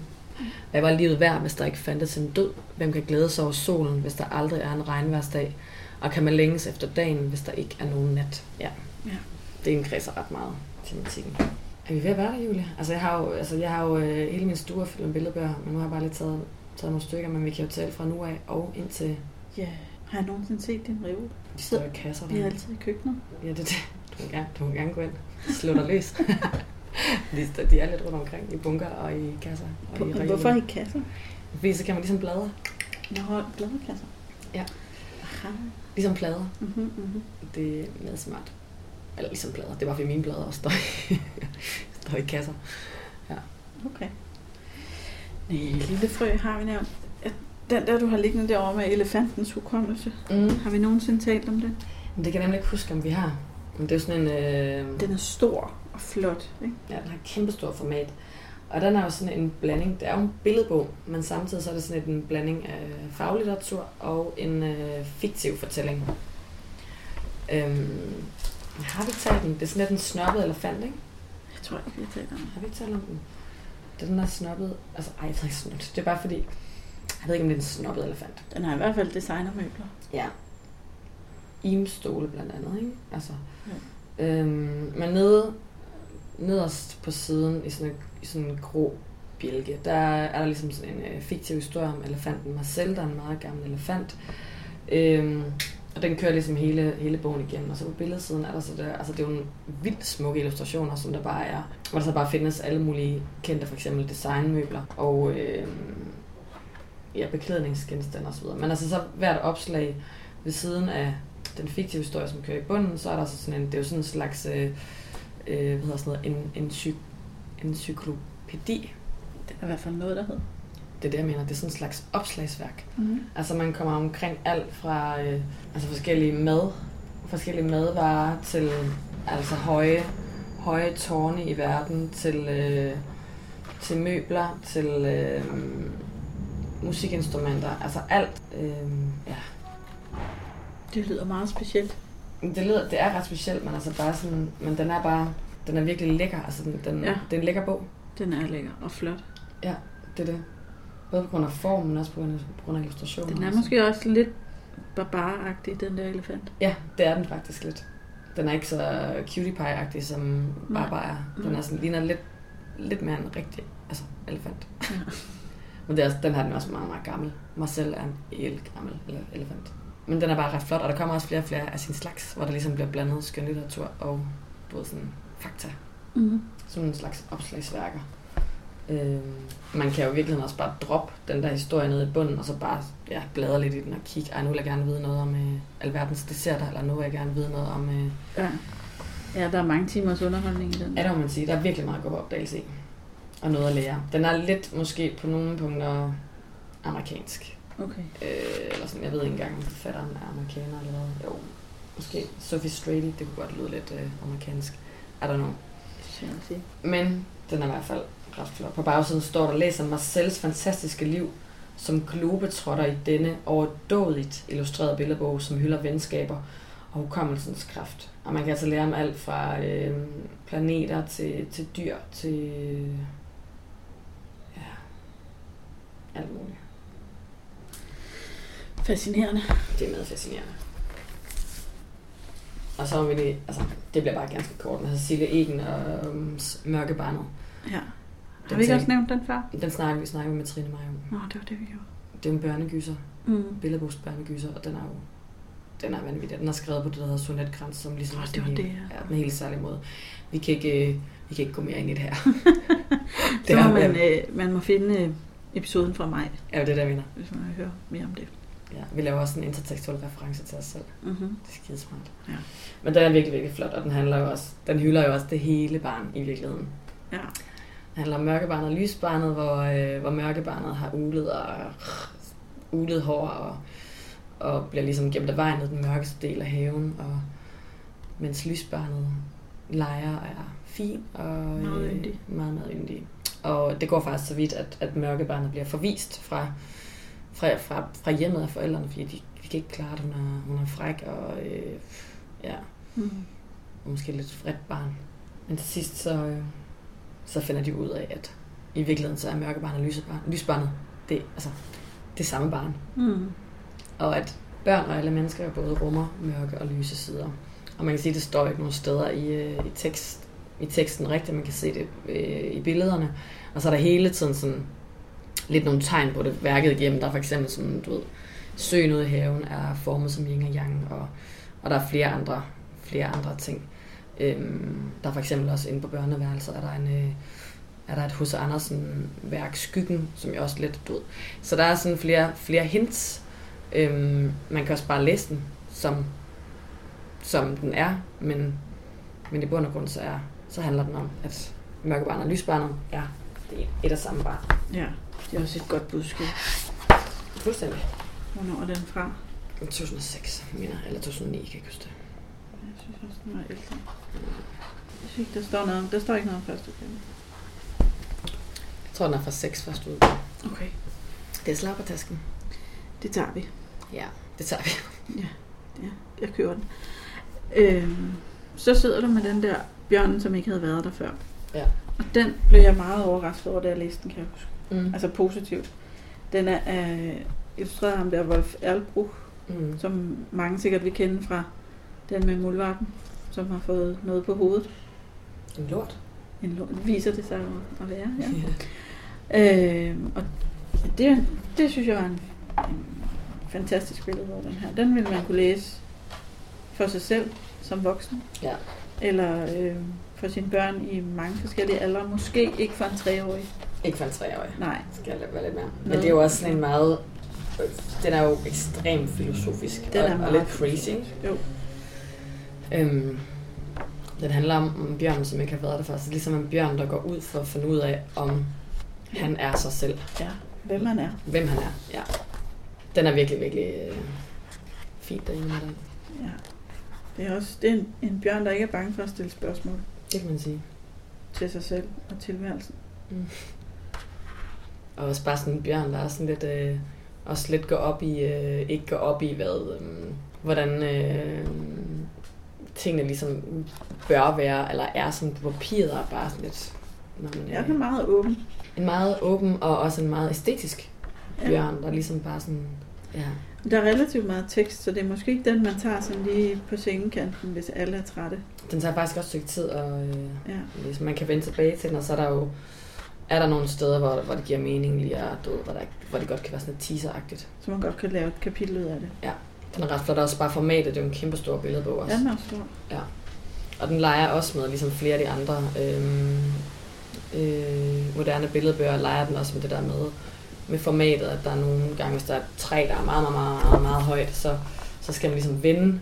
[SPEAKER 2] Hvad var livet værd, hvis der ikke fandtes en død? Hvem kan glæde sig over solen, hvis der aldrig er en regnværsdag? Og kan man længes efter dagen, hvis der ikke er nogen nat? Ja.
[SPEAKER 1] Ja.
[SPEAKER 2] Det indkredser ret meget tematikken. Er vi ved at være der, Julia? Altså, jeg har jo, altså, jeg har jo øh, hele min stue fyldt med billedbøger, men nu har jeg bare lige taget, taget nogle stykker, men vi kan jo tale fra nu af og indtil
[SPEAKER 1] Ja. Har jeg nogensinde set din reol?
[SPEAKER 2] de står i kasser
[SPEAKER 1] De er altid i køkkenet.
[SPEAKER 2] Ja, det er det. Du må gerne, du må gerne gå ind. Slå dig løs. de, står- de er lidt rundt omkring i bunker og i kasser. Og i
[SPEAKER 1] Hvorfor
[SPEAKER 2] reoler.
[SPEAKER 1] i kasser?
[SPEAKER 2] Fordi så kan man ligesom bladre.
[SPEAKER 1] Nå, bladekasser.
[SPEAKER 2] Ja.
[SPEAKER 1] Aha.
[SPEAKER 2] Ligesom plader.
[SPEAKER 1] Mm-hmm, mm-hmm.
[SPEAKER 2] Det er med smart. Eller ligesom plader. Det var fordi mine plader også står i, står i kasser.
[SPEAKER 1] Okay. Nej, lille frø har vi nævnt. Ja, Den der, du har liggende derovre med elefantens hukommelse.
[SPEAKER 2] Mm.
[SPEAKER 1] Har vi nogensinde talt om det?
[SPEAKER 2] Men det kan jeg nemlig ikke huske, om vi har. Men det er sådan en... Øh,
[SPEAKER 1] Den er stor og flot, ikke?
[SPEAKER 2] Ja, den har et kæmpestort format. Og den er jo sådan en blanding, det er jo en billedbog, men samtidig så er det sådan en blanding af faglitteratur og en øh, fiktiv fortælling. Øhm, har vi talt den? Det er sådan lidt en snobbet elefant, ikke?
[SPEAKER 1] Jeg tror ikke, vi har talt om det.
[SPEAKER 2] Har vi ikke talt om den? Den er snobbet, altså ej, jeg ved ikke snobbet. Det er bare fordi, jeg ved ikke, om det er en snobbet elefant.
[SPEAKER 1] Den har i hvert fald designermøbler.
[SPEAKER 2] Ja. Imstole blandt andet, ikke? Altså, øhm, men nede, nederst på siden i sådan en, i sådan en grå bjælke, der er der ligesom sådan en øh, fiktiv historie om elefanten Marcel, der er en meget gammel elefant. Øhm, og den kører ligesom hele, hele bogen igennem, og så på billedsiden er der så der, altså det er jo en vildt smukke illustrationer, som der bare er, hvor der så bare findes alle mulige kendte, for eksempel designmøbler og øh, ja, beklædningsgenstande osv. Men altså så hvert opslag ved siden af den fiktive historie, som kører i bunden, så er der så sådan en, det er jo sådan en slags, øh, øh, hvad hedder sådan noget, en, en, psy, en encyklopædi.
[SPEAKER 1] Det er i hvert fald noget, der hedder.
[SPEAKER 2] Det er det, jeg mener. Det er sådan en slags opslagsværk.
[SPEAKER 1] Mm.
[SPEAKER 2] Altså man kommer omkring alt fra øh, altså forskellige mad, forskellige madvarer til altså høje, høje tårne i verden, til, øh, til møbler, til øh, musikinstrumenter, altså alt. Øh, ja.
[SPEAKER 1] Det lyder meget specielt.
[SPEAKER 2] Det, lyder, det er ret specielt, men altså bare sådan, men den er bare, den er virkelig lækker, altså den, den,
[SPEAKER 1] Ja.
[SPEAKER 2] ja. det er en lækker bog,
[SPEAKER 1] Den er lækker og flot.
[SPEAKER 2] det er det. Både på grund af formen, men også på grund af, på grund af illustrationen.
[SPEAKER 1] Den er måske også lidt barbaragtig, den der elefant.
[SPEAKER 2] Ja, det er den faktisk lidt. Den er ikke så cutie pie-agtig som
[SPEAKER 1] Nej.
[SPEAKER 2] Barbara er. Den er sådan, ligner lidt, lidt mere en rigtig altså, elefant.
[SPEAKER 1] Ja.
[SPEAKER 2] Men det er, den her den er også meget, meget gammel. Marcel er en el gammel ele- elefant. Men den er bare ret flot, og der kommer også flere og flere af sin slags, hvor der ligesom bliver blandet skønlitteratur og du ved, sådan, fakta.
[SPEAKER 1] Mm.
[SPEAKER 2] Sådan en slags opslagsværker. Øhm, man kan jo i virkeligheden også bare droppe den der historie ned i bunden, og så bare ja, bladre lidt i den og kigge, ej, nu vil jeg gerne vide noget om øh, alverdens desserter, eller nu vil jeg gerne vide noget om... Øh,
[SPEAKER 1] Ja. ja, der er mange timers underholdning i den.
[SPEAKER 2] ja, det må man sige, der er virkelig meget god opdagelse i, og noget at lære. Den er lidt måske på nogle punkter amerikansk.
[SPEAKER 1] Okay.
[SPEAKER 2] Øh, eller sådan, jeg ved ikke engang, om forfatteren er amerikaner eller hvad. Jo, måske Sophie Strady, det kunne godt lyde lidt øh, amerikansk. I don't know. Men den er i hvert fald ret flot. På bagsiden står der, læser Marcels fantastiske liv som globetrotter i denne overdådigt illustrerede billedbog, som hylder venskaber og hukommelsens kraft. Og man kan altså lære om alt fra øh, planeter til, til dyr til ja, alt muligt.
[SPEAKER 1] Fascinerende.
[SPEAKER 2] Det er meget fascinerende. Og så vil det, altså, det bliver bare ganske kort med Cecilie Egen og um, Mørkebarnet.
[SPEAKER 1] Ja. Har
[SPEAKER 2] Den
[SPEAKER 1] vi ikke også nævnt den før?
[SPEAKER 2] Den snakker vi snakker med Trine Maja.
[SPEAKER 1] Nå, det var det, vi gjorde.
[SPEAKER 2] Det er en børnegyser,
[SPEAKER 1] Mm.
[SPEAKER 2] billedbogs børnegyser, og den er jo den er vanvittig. Den er skrevet på det, der hedder Sonetkrans, som ligesom er
[SPEAKER 1] det var det, ja.
[SPEAKER 2] ja, en helt særlig måde. Vi kan ikke, øh, vi kan ikke gå mere ind i det her.
[SPEAKER 1] Så må
[SPEAKER 2] er-
[SPEAKER 1] man, øh, man må finde øh, episoden fra mig,
[SPEAKER 2] er jo det, der vinder.
[SPEAKER 1] hvis man vil høre mere om det.
[SPEAKER 2] Ja, vi laver også en intertekstuel reference til os selv.
[SPEAKER 1] Mm-hmm.
[SPEAKER 2] Det er skidesmart.
[SPEAKER 1] Ja.
[SPEAKER 2] Men den er virkelig, virkelig flot, og den handler jo også, den hylder jo også det hele barn i virkeligheden.
[SPEAKER 1] Ja.
[SPEAKER 2] Det handler om mørkebarnet og lysbarnet, hvor, øh, hvor mørkebarnet har ulet og ulet hår og, og bliver ligesom gemt af vejen ned den mørkeste del af haven, og mens lysbarnet leger og er fin og
[SPEAKER 1] Meget yndig.
[SPEAKER 2] meget, meget yndig. Og det går faktisk så vidt, at, at mørkebarnet bliver forvist fra, fra, fra, fra hjemmet af forældrene, fordi de, de kan ikke klare, at hun er, hun er fræk og øh, ja,
[SPEAKER 1] Mm.
[SPEAKER 2] og måske lidt vredt barn. Men til sidst så, øh, så finder de ud af, at i virkeligheden så er mørkebarnet og lysebarn, lysbarnet, det, altså, det samme barn.
[SPEAKER 1] Mm.
[SPEAKER 2] Og at børn og alle mennesker både rummer mørke og lyse sider. Og man kan sige, at det står ikke nogen steder i, øh, i, tekst, i teksten rigtigt. Man kan se det øh, i billederne. Og så er der hele tiden sådan lidt nogle tegn på det værket igennem. Der er for eksempel sådan, du ved, søen ude i haven er formet som yin og yang, og, og der er flere andre, flere andre ting. Øhm, der er for eksempel også inde på børneværelset, er der en, øh, er der et H.C. Andersen værk, Skyggen, som jeg også lidt, død. Så der er sådan flere, flere hints. Øhm, man kan også bare læse den, som, som den er, men, men i bund og grund så, er, så handler den om, at mørkebarnet og lysbarnet er det er et og samme barn.
[SPEAKER 1] Ja, det er også et godt budskab.
[SPEAKER 2] Fuldstændig.
[SPEAKER 1] Hvornår er den fra?
[SPEAKER 2] 2006, mener eller 2009, kan jeg ikke huske det.
[SPEAKER 1] Jeg synes også, den var ældre. Jeg synes ikke, der står noget. Der står ikke noget om første udgave.
[SPEAKER 2] Jeg tror, den er fra 6 første ud.
[SPEAKER 1] Okay.
[SPEAKER 2] Det er slag på tasken.
[SPEAKER 1] Det tager vi.
[SPEAKER 2] Ja, det tager vi.
[SPEAKER 1] Ja, jeg køber den. Øhm, så sidder du med den der bjørn, som ikke havde været der før.
[SPEAKER 2] Ja.
[SPEAKER 1] Og den blev jeg meget overrasket over, da jeg læste den, kan jeg huske.
[SPEAKER 2] Mm.
[SPEAKER 1] Altså positivt. Den er af illustreret af ham der Wolf Erlbruch,
[SPEAKER 2] Mm.
[SPEAKER 1] som mange sikkert vil kende fra den med muldvarpen, som har fået noget på hovedet.
[SPEAKER 2] En lort.
[SPEAKER 1] En lo- viser det sig at- være. Ja. Øh, og det, det synes jeg var en, en fantastisk billede over den her. Den ville man kunne læse for sig selv som voksen.
[SPEAKER 2] Ja.
[SPEAKER 1] Eller øh, for sine børn i mange forskellige aldre. Måske ikke for en treårig.
[SPEAKER 2] Ikke for en treårig.
[SPEAKER 1] Nej.
[SPEAKER 2] Skal jeg være lidt mere. Men det er jo også sådan en meget... Den er jo ekstremt filosofisk
[SPEAKER 1] Den er
[SPEAKER 2] og, og lidt crazy.
[SPEAKER 1] Jo.
[SPEAKER 2] Øhm, den handler om, om bjørnen, som ikke har været der før. Så det ligesom en bjørn, der går ud for at finde ud af, om han er sig selv.
[SPEAKER 1] Ja, hvem man er.
[SPEAKER 2] Hvem han er, ja. Den er virkelig, virkelig øh, fint derinde med den.
[SPEAKER 1] Ja. Det er også det er en, en bjørn, der ikke er bange for at stille spørgsmål
[SPEAKER 2] Det kan man sige.
[SPEAKER 1] til sig selv og tilværelsen.
[SPEAKER 2] Og også bare sådan en bjørn, der er sådan lidt, øh, også lidt går op i, øh, ikke går op i, hvad, øh, hvordan øh, tingene ligesom bør være, eller er sådan på papiret, og bare sådan lidt, når man,
[SPEAKER 1] Jeg er meget åben.
[SPEAKER 2] en meget åben, og også en meget æstetisk
[SPEAKER 1] Ja.
[SPEAKER 2] bjørn, der ligesom bare sådan, ja,
[SPEAKER 1] Der er relativt meget tekst, så det er måske ikke den, man tager sådan lige på sengekanten, hvis alle er trætte.
[SPEAKER 2] den tager faktisk også et stykke tid, og øh,
[SPEAKER 1] Ja.
[SPEAKER 2] ligesom, man kan vende tilbage til den, og så er der jo, er der nogle steder, hvor, hvor det giver mening lige at, du ved, hvor, der, hvor det godt kan være sådan lidt teaseragtigt.
[SPEAKER 1] Så man godt kan lave et kapitel ud af det.
[SPEAKER 2] Den er ret flot, også bare formatet, det er jo en kæmpe stor billedbog også.
[SPEAKER 1] Ja, den er stor.
[SPEAKER 2] Og den leger også med, ligesom flere af de andre øhm, øh, moderne billedbøger, leger den også med det der med, med formatet, at der er nogle gange, hvis der er et træ, der er meget, meget, meget, meget, meget højt, så, så skal man ligesom vende,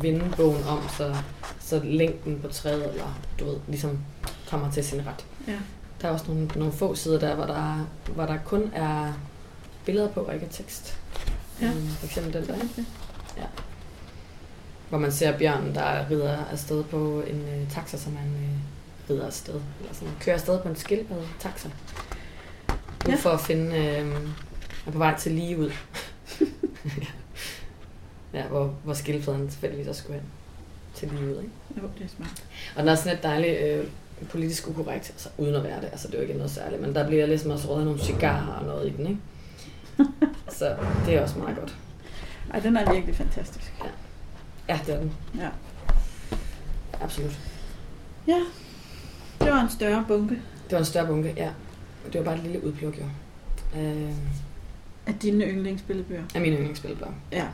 [SPEAKER 2] vende bogen om, så, så længden på træet, eller du ved, ligesom kommer til sin ret.
[SPEAKER 1] Ja.
[SPEAKER 2] Der er også nogle, nogle få sider der, hvor der, hvor der kun er billeder på, og ikke er tekst.
[SPEAKER 1] Ja.
[SPEAKER 2] Øhm, For eksempel den der.
[SPEAKER 1] Okay.
[SPEAKER 2] Hvor man ser bjørnen, der rider afsted på en øh, taxa, som han øh, rider afsted. Eller sådan, kører afsted på en skildpadde taxa. Nu
[SPEAKER 1] Ja.
[SPEAKER 2] for at finde, øh, er på vej til lige ud. ja, hvor, hvor skildpadden tilfældigvis også skulle hen. Til lige ud, ikke?
[SPEAKER 1] Jo, det er smart.
[SPEAKER 2] Og den er sådan lidt dejligt øh, politisk ukorrekt, altså uden at være det. Altså det er jo ikke noget særligt, men der bliver ligesom også røget nogle cigarer og noget i den, ikke? Så det er også meget godt.
[SPEAKER 1] Ej, den er virkelig fantastisk.
[SPEAKER 2] Ja, det er den.
[SPEAKER 1] Ja.
[SPEAKER 2] Absolut.
[SPEAKER 1] Ja, det var en større bunke
[SPEAKER 2] Det var en større bunke, ja. Det var bare et lille udpluk, jo. Øh,
[SPEAKER 1] af dine yndlingsbilledbøger.
[SPEAKER 2] af mine yndlingsbilledbøger.
[SPEAKER 1] Ja.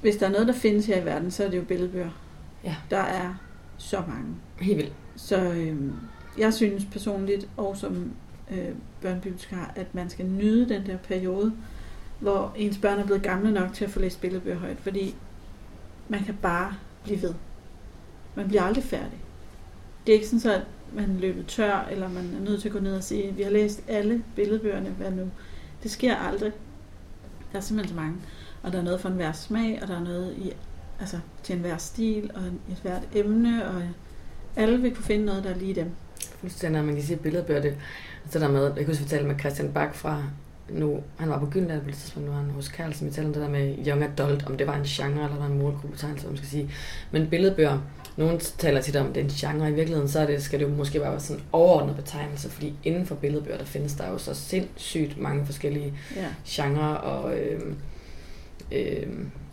[SPEAKER 1] hvis der er noget, der findes her i verden, så er det jo billedbøger.
[SPEAKER 2] Ja.
[SPEAKER 1] Der er så mange.
[SPEAKER 2] Helt vildt.
[SPEAKER 1] Så øh, jeg synes personligt, og som øh, børnebibliotekar, at man skal nyde den der periode, hvor ens børn er blevet gamle nok til at få læst billedbøger højt, fordi man kan bare blive ved. Man bliver aldrig færdig. Det er ikke sådan, så, at man løber tør, eller man er nødt til at gå ned og sige, vi har læst alle billedbøgerne, hvad nu? Det sker aldrig. Der er simpelthen så mange. Og der er noget for enhver smag, og der er noget i, altså, til enhver stil, og et hvert emne, og alle vil kunne finde noget, der er lige dem.
[SPEAKER 2] Fuldstændig, man kan sige, at billedbøger, det, det der med, jeg kan huske, vi talte med Christian Bak fra, nu, han var på Gyldendal på det tidspunkt, nu er han hos Carlsen, vi talte om det der med young adult, om det var en genre, eller var en målgruppetegnelse, man skal sige. Men billedbøger, nogen taler tit om, det er en genre, i virkeligheden, så er det, skal det jo måske bare være sådan en overordnet betegnelse, fordi inden for billedbøger, der findes der jo så sindssygt mange forskellige
[SPEAKER 1] Ja.
[SPEAKER 2] genrer og, øh, øh,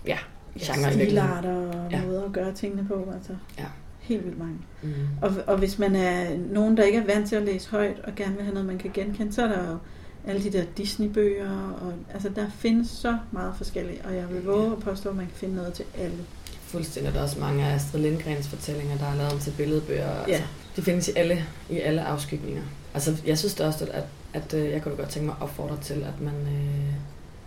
[SPEAKER 2] ja,
[SPEAKER 1] Ja,
[SPEAKER 2] genre i virkeligheden.
[SPEAKER 1] stilarter og
[SPEAKER 2] Ja.
[SPEAKER 1] ja. måder at gøre tingene på. Altså.
[SPEAKER 2] Ja.
[SPEAKER 1] Helt vildt mange.
[SPEAKER 2] Mm.
[SPEAKER 1] Og, og hvis man er nogen, der ikke er vant til at læse højt, og gerne vil have noget, man kan genkende, så er der jo alle de der Disney-bøger. Og, altså, der findes så meget forskelligt, og jeg vil våge at påstå, at man kan finde noget til alle.
[SPEAKER 2] Fuldstændig. Der er også mange af Astrid Lindgrens fortællinger, der er lavet om til billedbøger.
[SPEAKER 1] Ja.
[SPEAKER 2] Altså, de findes i alle, i alle afskygninger. Altså, jeg synes da også, at, at, øh, jeg kunne godt tænke mig at opfordre til, at man, øh,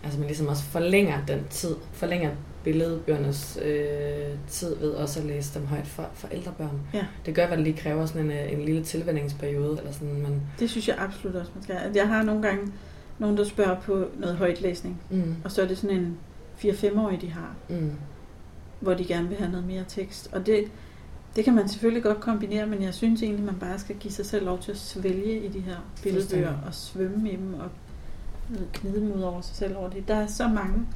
[SPEAKER 2] altså, man ligesom også forlænger den tid, forlænger billedbøgernes øh, tid ved også at læse dem højt for, for ældre børn.
[SPEAKER 1] Ja.
[SPEAKER 2] Det gør, at det lige kræver sådan en, øh, en lille tilvændingsperiode, eller sådan, men
[SPEAKER 1] Det synes jeg absolut også, man skal. Jeg har nogle gange nogen, der spørger på noget højtlæsning,
[SPEAKER 2] mm,
[SPEAKER 1] og så er det sådan en 4-5-årig, de har,
[SPEAKER 2] mm,
[SPEAKER 1] hvor de gerne vil have noget mere tekst. Og det, det kan man selvfølgelig godt kombinere, men jeg synes egentlig, man bare skal give sig selv lov til at svælge i de her billedbøger og svømme i dem og knide dem ud over sig selv over det. Der er så mange.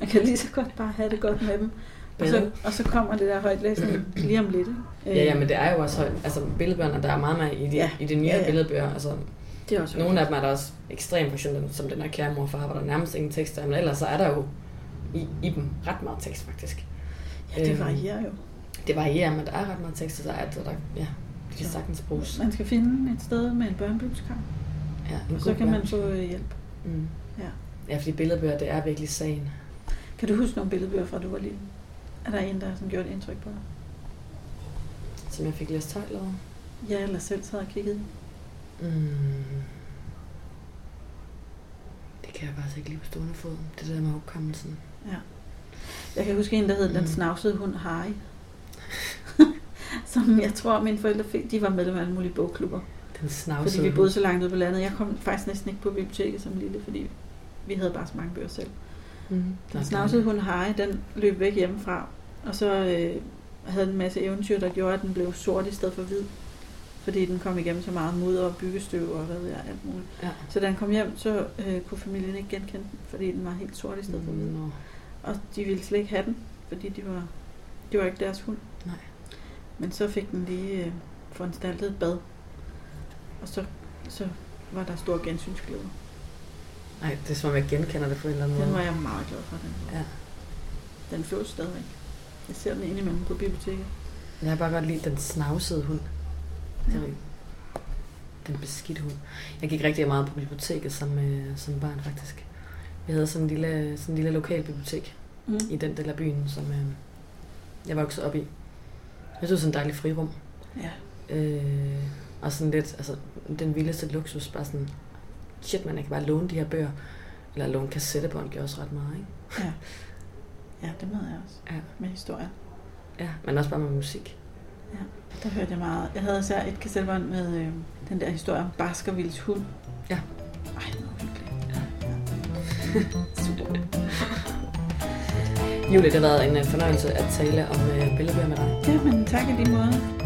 [SPEAKER 1] Man kan lige så godt bare have det godt med dem. Og så, og så kommer det der højtlæsning lige om lidt. ikke?
[SPEAKER 2] Ja, ja, men det er jo også højt. Altså billedbøgerne, der er meget mere i de,
[SPEAKER 1] Ja.
[SPEAKER 2] i de nye
[SPEAKER 1] Ja, ja.
[SPEAKER 2] billedbøger. Altså,
[SPEAKER 1] det er også
[SPEAKER 2] Nogle af dem er der også ekstremt, for eksempel som den her kære mor far, hvor der nærmest ingen tekst er, men ellers så er der jo i, i dem ret meget tekst faktisk.
[SPEAKER 1] Ja, det
[SPEAKER 2] Øhm,
[SPEAKER 1] varierer jo.
[SPEAKER 2] Det varierer, men der er ret meget tekst, så der er, så der, ja, det kan sagtens bruges.
[SPEAKER 1] Man skal finde et sted med en børnebibliotekar,
[SPEAKER 2] Ja, en
[SPEAKER 1] og så kan man
[SPEAKER 2] børn.
[SPEAKER 1] få øh, hjælp.
[SPEAKER 2] Mm.
[SPEAKER 1] Ja.
[SPEAKER 2] Ja, fordi billedbøger, det er virkelig sagen.
[SPEAKER 1] Kan du huske nogle billedbøger fra, du var lille? Er der en, der har gjort indtryk på dig?
[SPEAKER 2] Som jeg fik læst højt hvad?
[SPEAKER 1] Ja, eller selv sad og kiggede.
[SPEAKER 2] Mm. Det kan jeg faktisk ikke lige på stående fod. Det der med hukommelsen.
[SPEAKER 1] Ja. Jeg kan huske en, der hed Den
[SPEAKER 2] Mm.
[SPEAKER 1] snavsede hund Harry. Som jeg tror, mine forældre fik. De var medlem af alle mulige bogklubber.
[SPEAKER 2] Den snavsede
[SPEAKER 1] Fordi vi boede så langt ude på landet. Jeg kom faktisk næsten ikke på biblioteket som lille, fordi vi havde bare så mange bøger selv.
[SPEAKER 2] Mm.
[SPEAKER 1] Den snavsede hund Harry, den løb væk hjemmefra. Og så øh, havde den en masse eventyr, der gjorde, at den blev sort i stedet for hvid. Fordi den kom igennem så meget mudder og byggestøv og hvad ved jeg, alt muligt.
[SPEAKER 2] Ja.
[SPEAKER 1] Så da den kom hjem, så øh, kunne familien ikke genkende den, fordi den var helt sort i stedet for hvid.
[SPEAKER 2] Nå.
[SPEAKER 1] Og de ville slet ikke have den, fordi de var, det var ikke deres hund.
[SPEAKER 2] Nej.
[SPEAKER 1] Men så fik den lige øh, foranstaltet et bad. Og så, så var der stor gensynsglæde.
[SPEAKER 2] Nej, det er som om jeg genkender det på en eller anden
[SPEAKER 1] Den
[SPEAKER 2] måde.
[SPEAKER 1] var jeg meget glad for. Den,
[SPEAKER 2] Ja.
[SPEAKER 1] den fås stadigvæk. Jeg ser den indimellem på biblioteket.
[SPEAKER 2] Jeg har bare godt lide den snavsede hund.
[SPEAKER 1] Ja.
[SPEAKER 2] den beskidte hund. Jeg gik rigtig meget på biblioteket som, øh, som barn, faktisk. Vi havde sådan en lille, sådan en lille lokal bibliotek
[SPEAKER 1] Mm.
[SPEAKER 2] i den del af byen, som øh, jeg voksede op i. Jeg synes, det var sådan en dejlig frirum.
[SPEAKER 1] Ja.
[SPEAKER 2] Øh, og sådan lidt, altså den vildeste luksus, bare sådan, shit, man kan bare låne de her bøger. Eller låne kassettebånd gjorde også ret meget, ikke?
[SPEAKER 1] ja. Ja, det med jeg også.
[SPEAKER 2] Ja.
[SPEAKER 1] Med historier.
[SPEAKER 2] Ja, men også bare med musik.
[SPEAKER 1] Der hørte jeg meget. Jeg havde især et kassettebånd med øh, den der historie om Baskervilles hund.
[SPEAKER 2] Ja.
[SPEAKER 1] Ej, det var hyggeligt.
[SPEAKER 2] Ja.
[SPEAKER 1] Super.
[SPEAKER 2] Julie, det har været en øh, fornøjelse at tale om øh, billedbøger med dig.
[SPEAKER 1] Ja, men tak i lige måde.